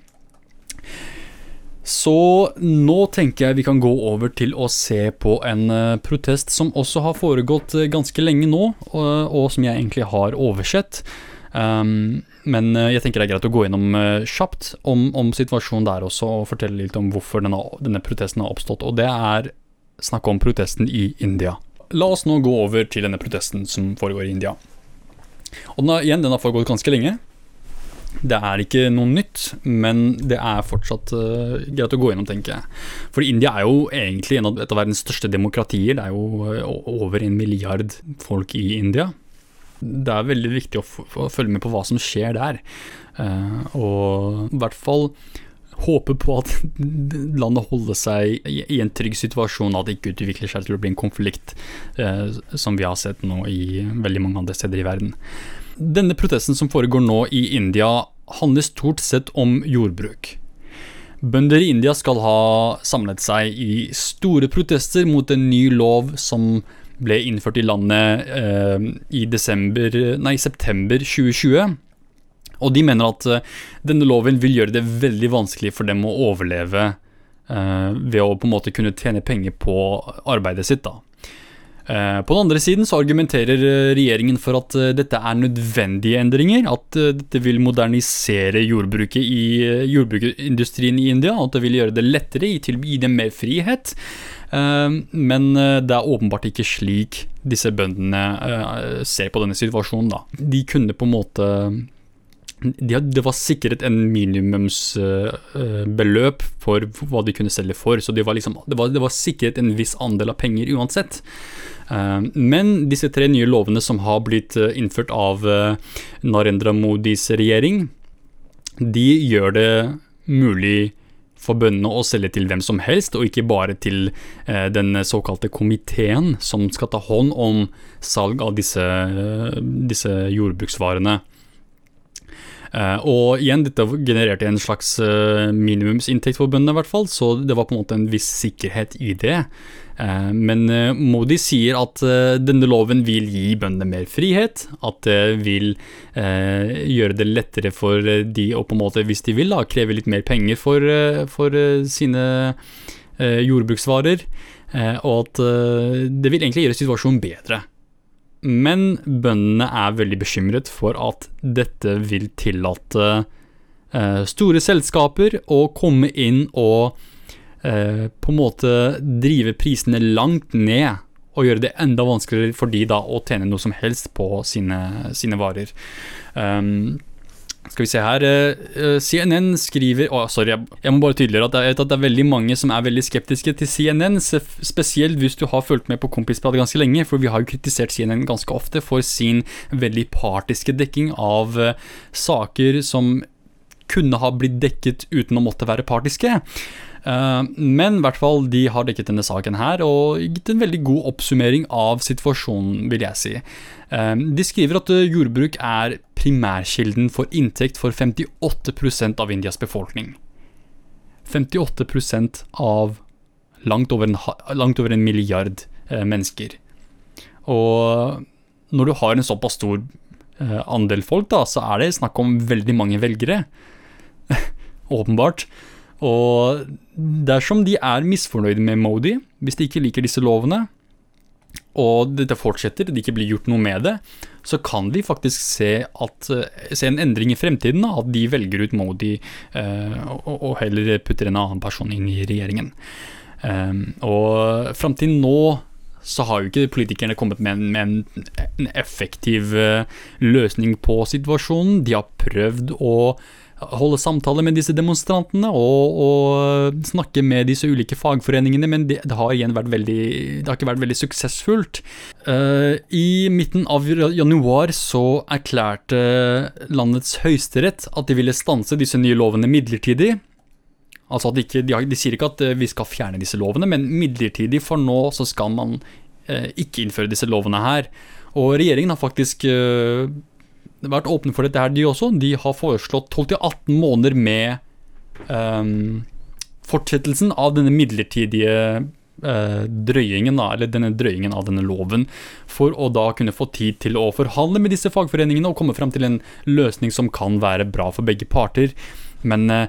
Så nå tenker jeg vi kan gå over til å se på en eh, protest som også har foregått eh, ganske lenge nå, og, og som jeg egentlig har oversett. Um, men jeg tenker det er greit å gå gjennom kjapt om, om, situasjonen der også, og fortelle litt om hvorfor denne, denne protesten har oppstått. Og det er snakk om protesten i India la oss nå gå over til denne protesten som foregår i India. Og den har, igjen, den har foregått ganske lenge. Det er ikke noe nytt, men det er fortsatt uh, greit å gå gjennom, tenker jeg. For India er jo egentlig en av, et av verdens største demokratier. Det er jo uh, over en milliard folk i India. Det er veldig viktig å, å følge med på hva som skjer der. Uh, og i hvert fall håpe på at landet holder seg i en trygg situasjon, at det ikke utvikler seg til å bli en konflikt, som vi har sett nå i veldig mange andre steder i verden. Denne protesten som foregår nå i India, handler stort sett om jordbruk. Bønder i India skal ha samlet seg i store protester mot en ny lov som ble innført i landet eh, i desember, nei, september 2020. Og de mener at eh, denne loven vil gjøre det veldig vanskelig for dem å overleve eh, ved å på en måte kunne tjene penger på arbeidet sitt. da. Eh, på den andre siden så argumenterer regjeringen for at dette er nødvendige endringer. At dette vil modernisere jordbruket i jordbruksindustrien i India. At det vil gjøre det lettere, gi dem mer frihet. Men det er åpenbart ikke slik disse bøndene ser på denne situasjonen. Da. De kunne på en måte det var sikret en minimumsbeløp for hva de kunne selge for. Så det var, liksom, det, var, det var, sikret en viss andel av penger uansett. Uh, men disse tre nye lovene som har blitt eh, innført av uh, Narendra Modis regjering, de gjør det mulig for bøndene å selge til hvem som helst, og ikke bare til den såkalte komiteen som skal ta hånd om salg av disse, disse jordbruksvarene. Uh, og igjen, dette genererte en slags uh, minimumsinntekt for bøndene, i hvert fall, så det var på en måte en viss sikkerhet i det. Uh, men Modi sier at denne loven vil gi bøndene mer frihet, at det vil gjøre det lettere for de å på en måte, hvis de vil, da, kreve litt mer penger for, for sine jordbruksvarer, og at det vil egentlig gjøre situasjonen bedre. Men bøndene er veldig bekymret for at dette vil tillate eh, store selskaper å komme inn og eh, på en måte drive prisene langt ned. Og gjøre det enda vanskeligere for de da å tjene noe som helst på sine, sine varer. Um, skal vi se her eh, eh, CNN skriver oh, Sorry, jeg, må bare tydeliggjøre at, jeg, at det er veldig mange som er veldig skeptiske til CNN. Spesielt hvis du har fulgt med på Kompisprat ganske lenge, for vi har jo kritisert CNN ganske ofte for sin veldig partiske dekking av uh, saker som kunne ha blitt dekket uten å måtte være partiske. Uh, men i hvert fall, de har dekket denne saken her og gitt en veldig god oppsummering av situasjonen, vil jeg si. Uh, de skriver at uh, jordbruk er primærkilden for inntekt for 58% av Indias befolkning. 58% av langt over en, langt over en milliard mennesker. Og når du har en såpass stor andel folk, da, så er det snakk om veldig mange velgere. Åpenbart. Og dersom de er misfornøyde med Modi, hvis de ikke liker disse lovene, og dette fortsetter, det ikke blir gjort noe med det, så kan vi faktisk se, at, eh, se en endring i fremtiden. At de velger ut Modi eh, og, og, heller putter en annen person inn i regjeringen. Eh, og fram til nå så har jo ikke politikerne kommet med en, med en, en effektiv uh, løsning på situasjonen. De har prøvd å holde samtaler med disse demonstrantene og, og, snakke med disse ulike fagforeningene, men det, det har igjen vært veldig, det har ikke vært veldig suksessfullt. Uh, I midten av januar så erklærte landets høyesterett at de ville stanse disse nye lovene midlertidig. Altså at de, ikke, de, de, sier ikke at eh, vi skal fjerne disse lovene, men midlertidig, for nå så skal man uh, ikke innføre disse lovene her. Og regjeringen har faktisk uh, vært åpne for dette her, de også. De har foreslått 12-18 måneder med um, fortsettelsen av denne midlertidige uh, drøyingen, da, eller denne drøyingen av denne loven, for å da kunne få tid til å forhandle med disse fagforeningene og komme frem til en løsning som kan være bra for begge parter. Men uh,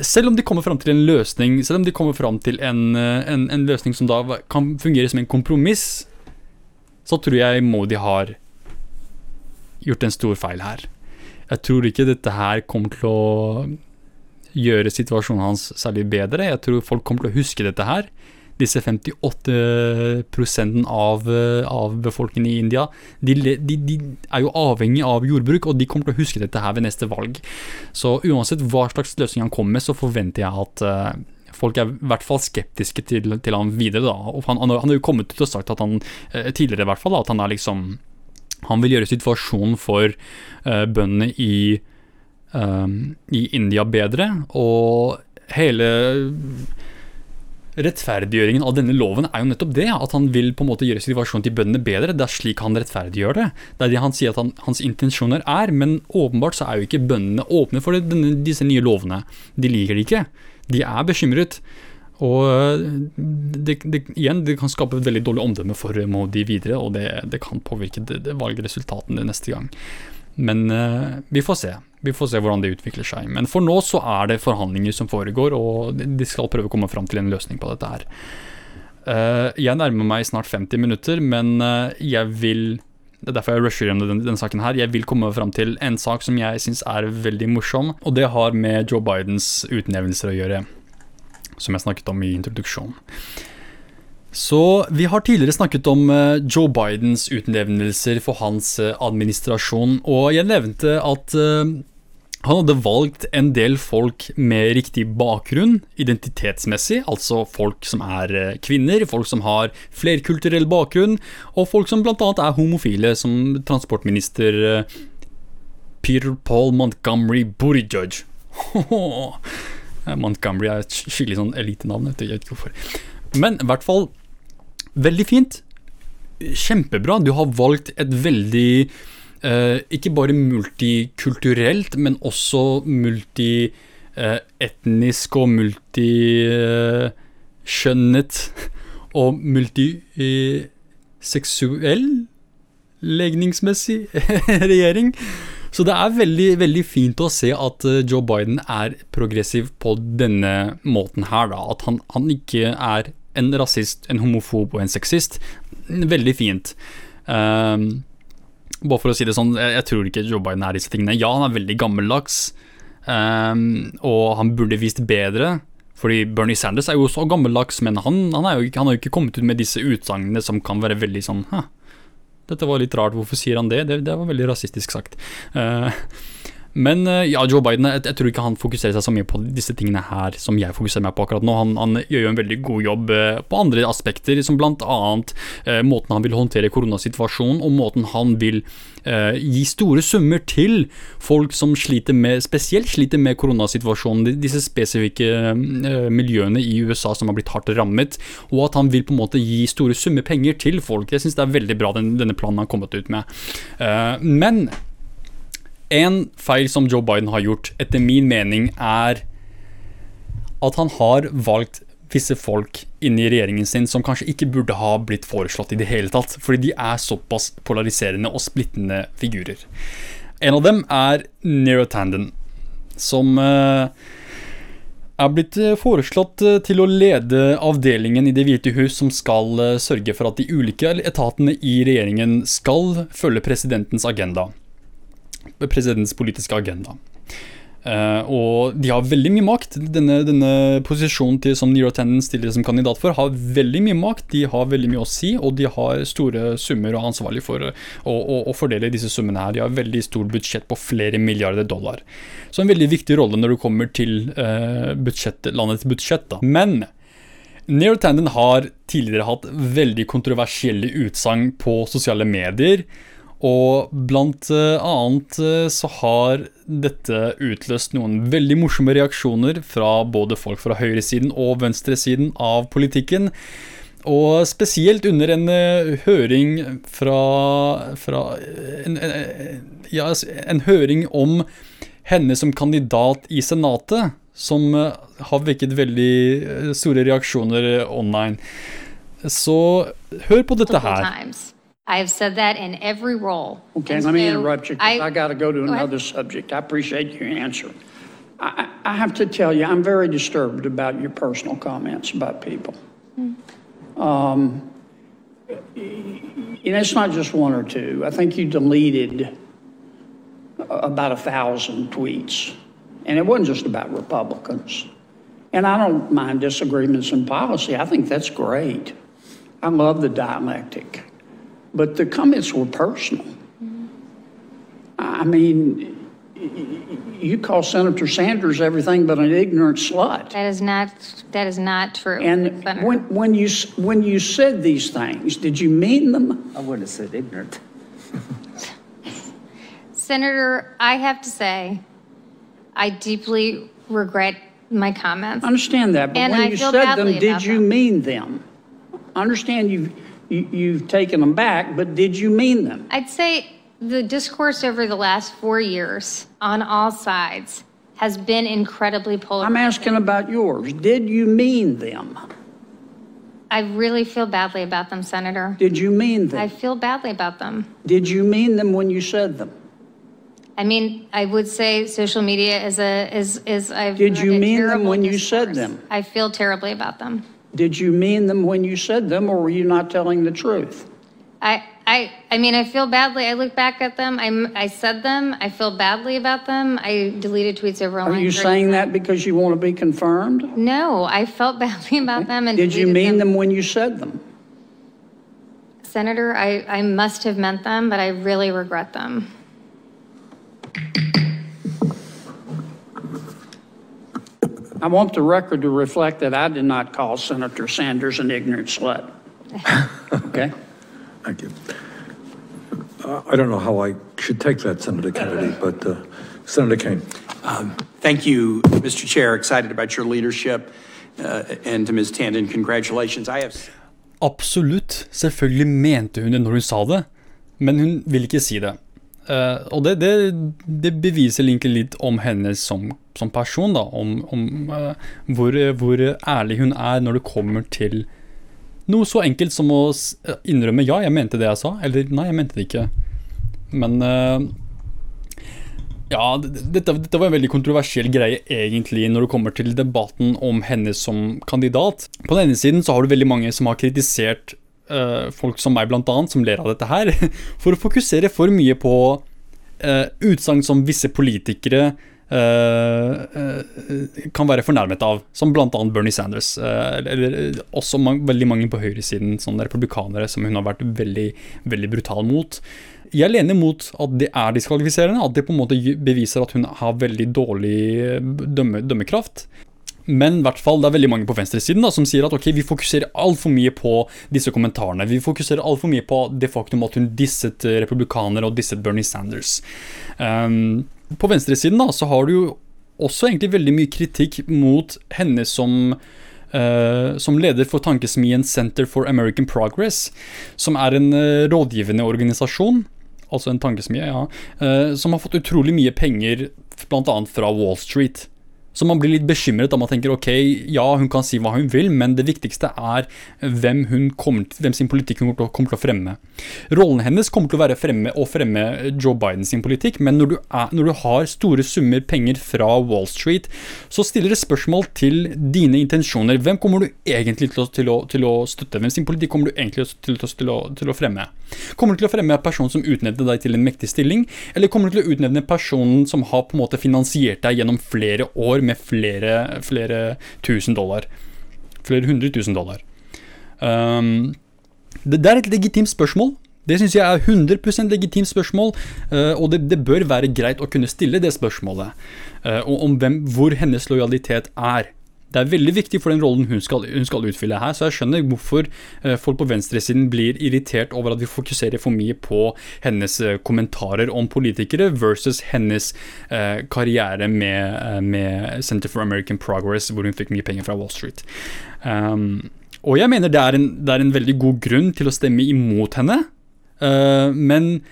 selv om de kommer fram til en løsning Selv om de kommer fram til en, uh, en, en løsning som da kan fungere som en kompromiss, så tror jeg Modi har gjort en stor feil her. Jeg tror ikke dette her kommer til å gjøre situasjonen hans særlig bedre. Jeg tror folk kommer til å huske dette her. disse 58% av, av befolkningen i India, de, de, de, er jo avhengig av jordbruk, og de kommer til å huske dette her ved neste valg. Så uansett hva slags løsning han kommer med, så forventer jeg at uh, folk er i hvert fall skeptiske til, til han videre. da, og Han, han, har jo kommet ut og sagt at han, uh, tidligere i hvert fall, da, at han er liksom Han vil gjøre situasjonen for uh, bøndene i, i India bedre, og hele rettferdiggjøringen av denne loven er jo nettopp det. At han vil på en måte gjøre situasjonen til bøndene bedre. Det er slik han rettferdiggjør det. Det er det han sier at han, hans intensjoner er. Men åpenbart så er jo ikke bøndene åpne for denne, disse nye lovene. De liker det ikke. De er bekymret. Og det, det, igjen, det kan skape veldig dårlig omdømme for Modi videre, og det, det kan påvirke valgresultatene neste gang. Men uh, vi får se. Vi får se hvordan det utvikler seg. Men for nå så er det forhandlinger som foregår, og de skal prøve å komme fram til en løsning på dette her. Uh, jeg nærmer meg snart 50 minutter, men uh, jeg vil det er derfor jeg rusher gjennom denne, denne, saken her. Jeg vil komme fram til en sak som jeg syns er veldig morsom, og det har med Joe Bidens utnevnelser å gjøre, som jeg snakket om i introduksjonen. Så vi har tidligere snakket om eh, Joe Bidens utnevnelser for hans eh, administrasjon, og jeg nevnte at eh, han hadde valgt en del folk med riktig bakgrunn, identitetsmessig, altså folk som er kvinner, folk som har flerkulturell bakgrunn, og folk som bl.a. er homofile, som transportminister Peter Paul Montgomery Buttigieg. Montgomery er et skikkelig sånn elitenavn, jeg vet ikke hvorfor. Men i hvert fall Veldig fint. Kjempebra. Du har valgt et veldig eh, Ikke bare multikulturelt, men også multietnisk og multiskjønnet og multiseksuell legningsmessig regjering. Så det er veldig, veldig fint å se at eh, Joe Biden er progressiv på denne måten her, da. At han, han ikke er en rasist, en homofob og en sexist. Veldig fint. Um, bare for å si det sånn, jeg, jeg, tror ikke Joe Biden er disse tingene. Ja, han er veldig gammeldags, um, og han burde vist bedre. Fordi Bernie Sanders er jo så gammeldags, men han, han, jo, han har jo ikke kommet ut med disse utsagnene som kan være veldig sånn Dette var litt rart, hvorfor sier han det? Det, det var veldig rasistisk sagt. Uh, men eh, ja, Joe Biden jeg, jeg, tror ikke han fokuserer seg så mye på disse tingene her som jeg fokuserer meg på akkurat nå. Han, han gjør jo en veldig god jobb eh, på andre aspekter, som bl.a. Eh, måten han vil håndtere koronasituasjonen, og måten han vil eh, gi store summer til folk som sliter med, spesielt sliter med koronasituasjonen, disse spesifikke eh, miljøene i USA som har blitt hardt rammet, og at han vil på en måte gi store summer penger til folk. Jeg syns det er veldig bra den, denne planen han har kommet ut med. Eh, men en feil som Joe Biden har gjort, etter min mening, er at han har valgt visse folk inn i regjeringen sin som kanskje ikke burde ha blitt foreslått i det hele tatt, fordi de er såpass polariserende og splittende figurer. En av dem er Nero Tandon, som uh, er blitt eh, foreslått eh, til å lede avdelingen i Det hvite hus som skal sørge for at de ulike etatene i regjeringen skal følge presidentens agenda presidentens politiske agenda. Uh, og de har veldig mye makt. Denne, denne posisjonen til, som Nero Tenden stiller som kandidat for, har veldig mye makt. De har veldig mye å si, og de har store summer og er ansvarlig for å, å, å, fordele disse summene her. De har veldig stort budsjett på flere milliarder dollar. Så en veldig viktig rolle når det kommer til uh, budsjett, landets budsjett. Da. Men Nero Tandon har tidligere hatt veldig kontroversielle utsagn på sosiale medier og blant eh, annet eh, så har dette utløst noen veldig morsomme reaksjoner fra både folk fra høyresiden og venstresiden av politikken. Og spesielt under en uh, høring fra, fra en, en, ja, en, høring om henne som kandidat i Senatet, som har vekket veldig store reaksjoner online. Så hør på dette her. Times. I have said that in every role. Okay, And let me interrupt you. I, I got to go to another subject. I appreciate your answer. I, I, have to tell you, I'm very disturbed about your personal comments about people. Mm. Um, you know, it's not just one or two. I think you deleted about a thousand tweets. And it wasn't just about Republicans. And I don't mind disagreements in policy. I think that's great. I love the dialectic. But the comments were personal. I mean, you call Senator Sanders everything but an ignorant slut. That is not, that is not true. And Senator. when, when you, when you said these things, did you mean them? I wouldn't have said ignorant. Senator, I have to say, I deeply regret my comments. I understand that, but And when I you said them, did you them. mean them? I understand you've, you- you've taken them back, but did you mean them? I'd say the discourse over the last four years on all sides has been incredibly polar. I'm asking about yours. Did you mean them? I really feel badly about them, Senator. Did you mean them? I feel badly about them. Did you mean them when you said them? I mean, I would say social media is a, is, is, I've. Did you mean them when you said them? I feel terribly about them. Did you mean them when you said them, or were you not telling the truth? I, I, I mean, I feel badly. I look back at them. I'm, I said them. I feel badly about them. I deleted tweets over. Are you saying that because you want to be confirmed? No, I felt badly about them and. Did you deleted mean them when you said them? Senator, I, I must have meant them, but I really regret them. I want the record to reflect that I did not call Senator Sanders an ignorant slut. Okay? Thank you. Uh, I don't know how I should take that, Senator Kennedy, but uh, Senator Kane. Thank you, Mr. Chair. Excited about your leadership. Uh, And to Ms. Tandon, congratulations. I have. Absolutt. Selvfølgelig mente hun det når hun sa det, men hun vil ikke si det. Eh, og det, det, det beviser egentlig litt om henne som, som person, da. Om, om uh, hvor, hvor ærlig hun er når det kommer til noe så enkelt som å innrømme 'ja, jeg mente det jeg sa', eller 'nei, jeg mente det ikke'. Men uh, ja, dette, dette var en veldig kontroversiell greie egentlig når det kommer til debatten om henne som kandidat. På den ene siden så har du veldig mange som har kritisert eh, folk som meg blant annet, som ler av dette her, for å fokusere for mye på uh, utsagn som visse politikere eh, kan være fornærmet av, som annet Bernie Sanders. eller også man, veldig mange på høyresiden, sånne republikanere som hun har vært veldig, veldig brutal mot. Jeg lener mot at det er diskvalifiserende, at det på en måte beviser at hun har veldig dårlig dømme, dømmekraft. Men i hvert fall, det er veldig mange på venstresiden da, som sier at ok, vi fokuserer altfor mye på disse kommentarene. Vi fokuserer altfor mye på det faktum at hun disset eh, republikanere og disset Bernie Sanders. Um, på venstresiden da, så har du jo også egentlig veldig mye kritikk mot henne som Uh, som leder for tankesmien Center for American Progress, som er en uh, rådgivende organisasjon, altså en tankesmie, ja, uh, som har fått utrolig mye penger bl.a. fra Wall Street. Så man blir litt bekymret da man tenker ok, ja, hun kan si hva hun vil, men det viktigste er hvem, kommer, hvem sin politikk hun kommer til, å- fremme. Rollen hennes kommer til å være fremme, å fremme Joe Biden sin politikk, men når du, er, når du har store summer penger fra Wall Street, så stiller det spørsmål til dine intensjoner. Hvem kommer du egentlig til å, til å, til å støtte? Hvem sin politikk kommer du egentlig til, til, å, til å fremme? Kommer du til å fremme en person som utnevnte deg til en mektig stilling, eller kommer du til å utnevne personen som har på en måte finansiert deg gjennom flere år med flere, flere tusen dollar? Flere hundre tusen dollar. Um, det, det er et legitimt spørsmål. Det syns jeg er 100 legitimt spørsmål, uh, og det, det bør være greit å kunne stille det spørsmålet Uh, om hvem, hvor hennes lojalitet er. Det er veldig viktig for den rollen hun skal, hun skal utfylle her, så jeg skjønner hvorfor eh, folk på venstresiden blir irritert over at vi fokuserer for mye på hennes eh, kommentarer om politikere versus hennes eh, karriere med, med Center for American Progress, hvor hun fikk mye penger fra Wall Street. Um, og jeg mener det er, en, det er en veldig god grunn til å stemme imot henne, uh, men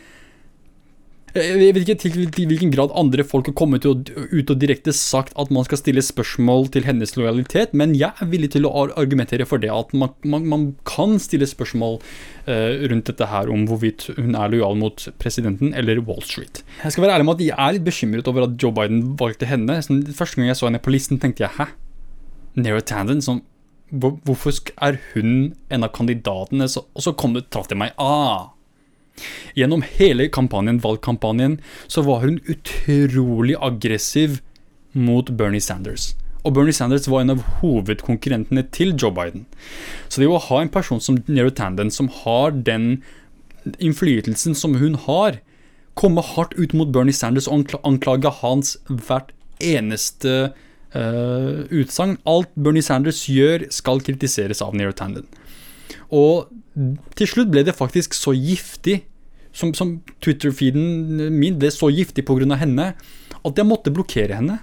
jeg vet ikke til, hvilken grad andre folk har kommet ut og, direkte sagt at man skal stille spørsmål til hennes lojalitet, men jeg er villig til å argumentere for det. At man, man, man kan stille spørsmål uh, rundt dette her om hvorvidt hun er lojal mot presidenten eller Wall Street. Jeg skal være ærlig med at jeg er litt bekymret over at Joe Biden valgte henne. Sånn, første gang jeg så henne på listen, tenkte jeg hæ? Nero Tandon? Sånn, hvorfor er hun en av kandidatene? Så, og så kom det, traff det meg. Ah, Gjennom hele kampanjen, valgkampanjen så var hun utrolig aggressiv mot Bernie Sanders. Og Bernie Sanders var en av hovedkonkurrentene til Joe Biden. Så det å ha en person som Nero Tanden, som har den innflytelsen som hun har, komme hardt ut mot Bernie Sanders og anklage hans hvert eneste uh, utsagn. Alt Bernie Sanders gjør, skal kritiseres av Nero Tanden. Og til slutt ble det faktisk så giftig, som, som Twitter-feeden min ble så giftig pga. henne, at jeg måtte blokkere henne.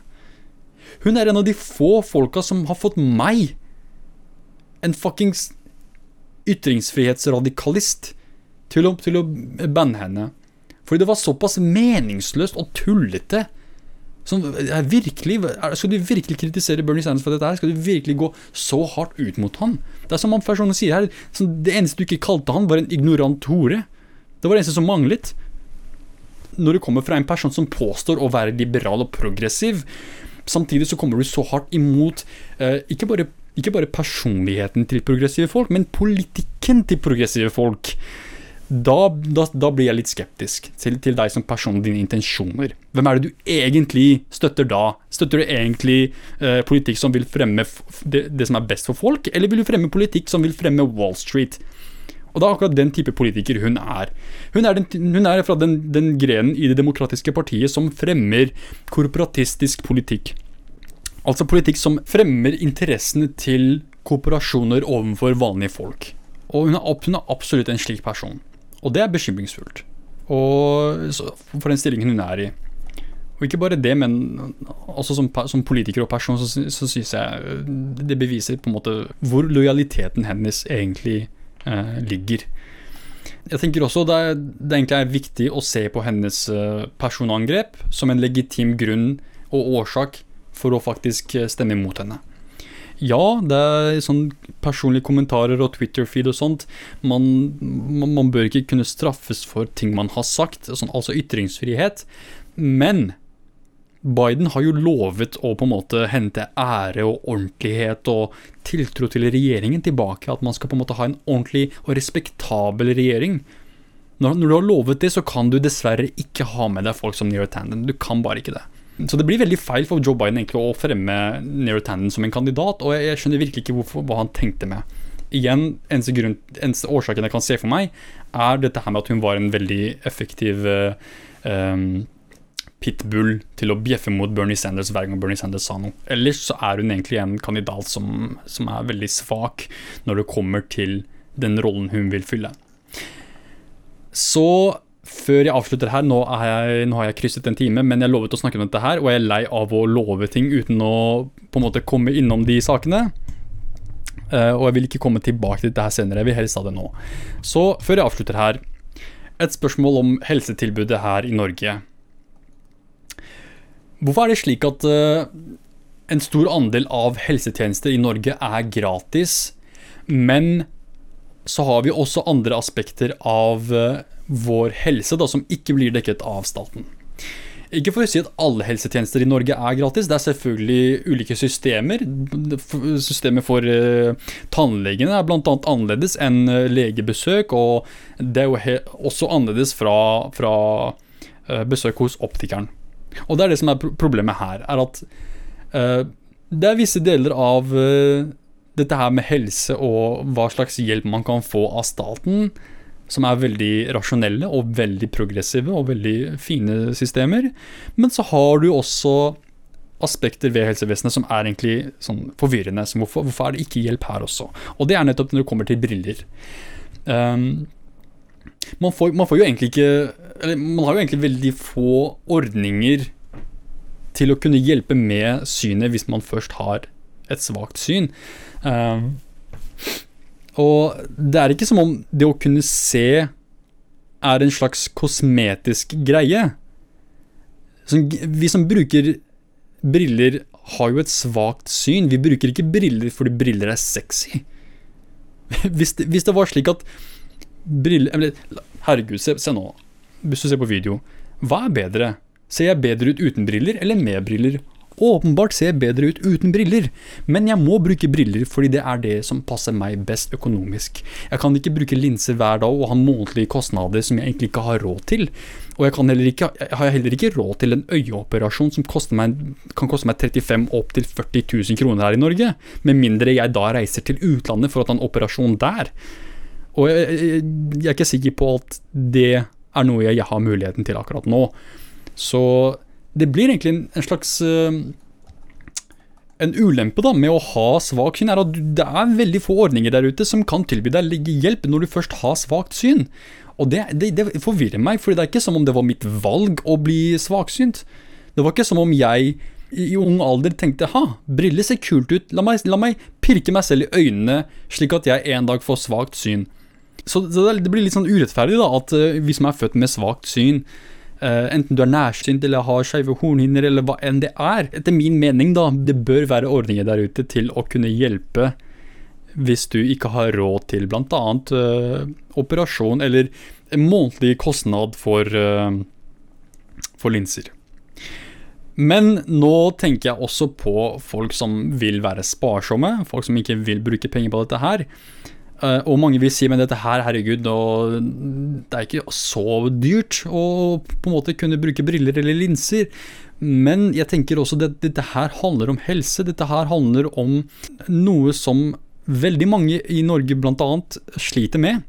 Hun er en av de få folka som har fått meg, en fuckings ytringsfrihetsradikalist, til å, til å banne henne. Fordi det var såpass meningsløst og tullete. Som, virkelig, skal du virkelig kritisere Bernie Sanders for dette? her? Skal du virkelig gå så hardt ut mot han? Det er som han sier her, Det eneste du ikke kalte han, var en ignorant hore. Det var det eneste som manglet. Når det kommer fra en person som påstår å være liberal og progressiv, samtidig så kommer du så hardt imot eh, ikke, bare, ikke bare personligheten til progressive folk, men politikken til progressive folk da, da, da, blir jeg litt skeptisk til, til, deg som person og dine intensjoner. Hvem er det du egentlig støtter da? Støtter du egentlig eh, politikk som vil fremme det, det, som er best for folk, eller vil du fremme politikk som vil fremme Wall Street? Og det er akkurat den type politiker hun er. Hun er, den, hun er fra den, den grenen i Det demokratiske partiet som fremmer korporatistisk politikk. Altså politikk som fremmer interessene til kooperasjoner overfor vanlige folk. Og hun er, hun er absolutt en slik person. Og det er bekymringsfullt. Og for den stillingen hun er i. Og ikke bare det, men også som, som politiker og person, så, så syns jeg øh, det beviser på en måte hvor lojaliteten hennes egentlig ligger. Jeg tenker også det, er, det egentlig er viktig å se på hennes øh, personangrep som en legitim grunn og årsak for å faktisk stemme imot henne. Ja, det er sånn personlige kommentarer og Twitter-feed og sånt. Man, man, bør ikke kunne straffes for ting man har sagt, sånn, altså ytringsfrihet. Men Biden har jo lovet å på en måte hente ære og ordentlighet og tiltro til regjeringen tilbake. At man skal på en måte ha en ordentlig og respektabel regjering. Når, når du har lovet det, så kan du dessverre ikke ha med deg folk som Neera Tandon. Du kan bare ikke det. Så det blir veldig feil for Joe Biden egentlig å fremme Neera Tanden som en kandidat, og jeg skjønner virkelig ikke hvorfor, hva han tenkte med. Igjen, eneste, grunn, eneste årsaken jeg kan se for meg, er dette her med at hun var en veldig effektiv um, pitbull til å bjeffe mot Bernie Sanders hver gang Bernie Sanders sa noe. Ellers så er hun egentlig en kandidat som, som er veldig svak når det kommer til den rollen hun vil fylle. Så før jeg avslutter her, nå, jeg, nå, har jeg krysset en time, men jeg lovet å snakke om dette her, og jeg er lei av å love ting uten å på en måte komme innom de sakene. Uh, og jeg vil ikke komme tilbake til dette her senere, jeg vil helst ha det nå. Så før jeg avslutter her, et spørsmål om helsetilbudet her i Norge. Hvorfor er det slik at uh, en stor andel av helsetjenester i Norge er gratis, men så har vi også andre aspekter av uh, vår helse da, som ikke blir dekket av staten. Ikke for å si at alle helsetjenester i Norge er gratis. Det er selvfølgelig ulike systemer. Systemet for uh, tannlegene er bl.a. annerledes enn legebesøk. Og det er jo også annerledes fra, fra besøk hos optikeren. Og det er det som er problemet her. er at Det er visse deler av dette her med helse og hva slags hjelp man kan få av staten som er veldig rasjonelle og veldig progressive og veldig fine systemer. Men så har du også aspekter ved helsevesenet som er egentlig sånn forvirrende. Så hvorfor, hvorfor, er det ikke hjelp her også? Og det er nettopp når det kommer til briller. Um, man, får, man, får, jo egentlig ikke Eller man har jo egentlig veldig få ordninger til å kunne hjelpe med synet hvis man først har et svakt syn. Um, og det er ikke som om det å kunne se er en slags kosmetisk greie. Så vi som bruker briller, har jo et svakt syn. Vi bruker ikke briller fordi briller er sexy. Hvis det, hvis det var slik at briller Herregud, se, se nå. Hvis du ser på video. Hva er bedre? Ser jeg bedre ut uten briller eller med briller? åpenbart ser jeg bedre ut uten briller, men jeg må bruke briller fordi det er det som passer meg best økonomisk. Jeg kan ikke bruke linser hver dag og ha månedlige kostnader som jeg egentlig ikke har råd til. Og jeg, heller ikke, jeg har heller ikke råd til en øyeoperasjon som meg, kan koste meg 35 opp til 40 000 kroner her i Norge, med mindre jeg da reiser til utlandet for å ta en operasjon der. Og jeg, jeg, jeg er ikke sikker på at det er noe jeg har muligheten til akkurat nå. Så det blir egentlig en, slags uh, en ulempe da med å ha svak syn er at det er veldig få ordninger der ute som kan tilby deg hjelp når du først har svakt syn. Og det, det, det, forvirrer meg, for det er ikke som om det var mitt valg å bli svaksynt. Det var ikke som om jeg i ung alder tenkte ha, briller ser kult ut, la meg, la meg pirke meg selv i øynene slik at jeg en dag får svakt syn. Så, det blir litt sånn urettferdig da, at uh, vi som er født med svakt syn, Uh, enten du er nærsynt eller har skeive hornhinner eller hva enn det er. Etter min mening, da, det bør være ordninger der ute til å kunne hjelpe hvis du ikke har råd til bl.a. Uh, operasjon eller en månedlig kostnad for, uh, for linser. Men nå tenker jeg også på folk som vil være sparsomme, folk som ikke vil bruke penger på dette her. Uh, og mange vil si men dette her, herregud, det er ikke så dyrt å på en måte kunne bruke briller eller linser. Men jeg tenker også at dette her handler om helse. Dette her handler om noe som veldig mange i Norge bl.a. sliter med.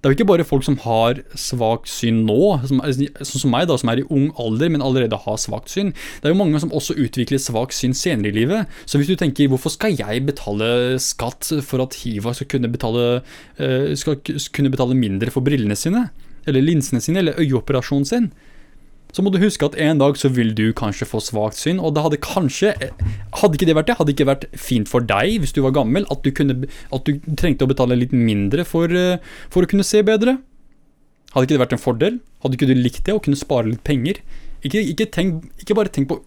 Det er jo ikke bare folk som har svakt syn nå, som, sånn som meg, da, som er i ung alder, men allerede har svakt syn. Det er jo mange som også utvikler svakt syn senere i livet. Så hvis du tenker hvorfor skal jeg betale skatt for at Hiva skal kunne betale, eh, skal kunne betale mindre for brillene sine, eller linsene sine, eller øyeoperasjonen sin? Så må du huske at en dag så vil du kanskje få svakt syn, og det hadde kanskje Hadde ikke det vært det, hadde ikke vært fint for deg hvis du var gammel, at du, kunne, at du trengte å betale litt mindre for, eh, for, å kunne se bedre? Hadde ikke det vært en fordel? Hadde ikke du likt det, å kunne spare litt penger? Ikke, ikke, tenk, ikke bare tenk på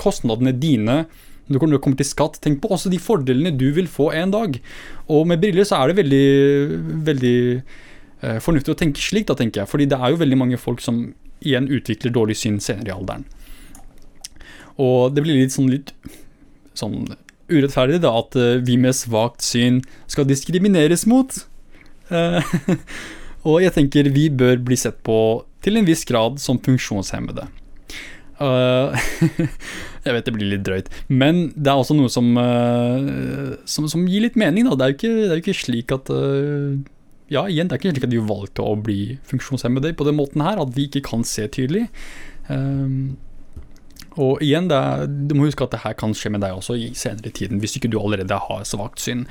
kostnadene dine når du kommer til skatt, tenk på også de fordelene du vil få en dag. Og med briller så er det veldig, veldig eh, fornuftig å tenke slik, da, tenker jeg. Fordi det er jo veldig mange folk som igjen utvikler dårlig syn senere i alderen. Og det blir litt sånn, litt, sånn urettferdig da, at uh, vi med svakt syn skal diskrimineres mot. Uh, og jeg tenker vi bør bli sett på til en viss grad som funksjonshemmede. Uh, jeg vet det blir litt drøyt, men det er også noe som, som, som gir litt mening. Da. Det er jo ikke, ikke slik at ja, igjen, det er ikke slik at de valgte å bli funksjonshemmede på den måten her, at vi ikke kan se tydelig. Um, og igjen, er, du må huske at det her kan skje med deg også i senere tiden, hvis ikke du allerede har svakt syn.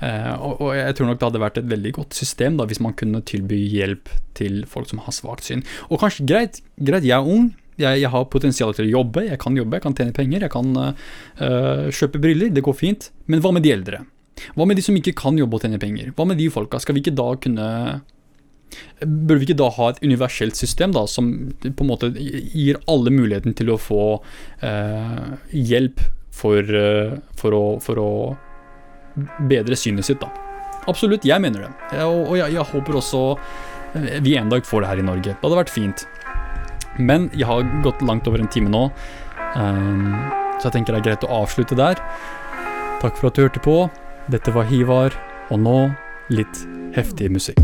Uh, og, og, jeg tror nok det hadde vært et veldig godt system da, hvis man kunne tilby hjelp til folk som har svakt syn. Og kanskje greit, greit, jeg er ung, jeg, jeg, har potensial til å jobbe, jeg kan jobbe, jeg kan tjene penger, jeg kan uh, kjøpe briller, det går fint. Men hva med de eldre? Hva med de som ikke kan jobbe og tjene penger? Hva med de folka? Skal vi ikke da kunne Bør vi ikke da ha et universelt system da, som på en måte gir alle muligheten til å få eh, hjelp for, eh, for, å, for, å, bedre synet sitt? da? Absolutt, jeg mener det. Og, og jeg, jeg, håper også eh, vi en dag får det her i Norge. Det hadde vært fint. Men jeg har gått langt over en time nå, um, så jeg tenker det er greit å avslutte der. Takk for at du hørte på. Dette var Hivar, og nå litt heftig musikk.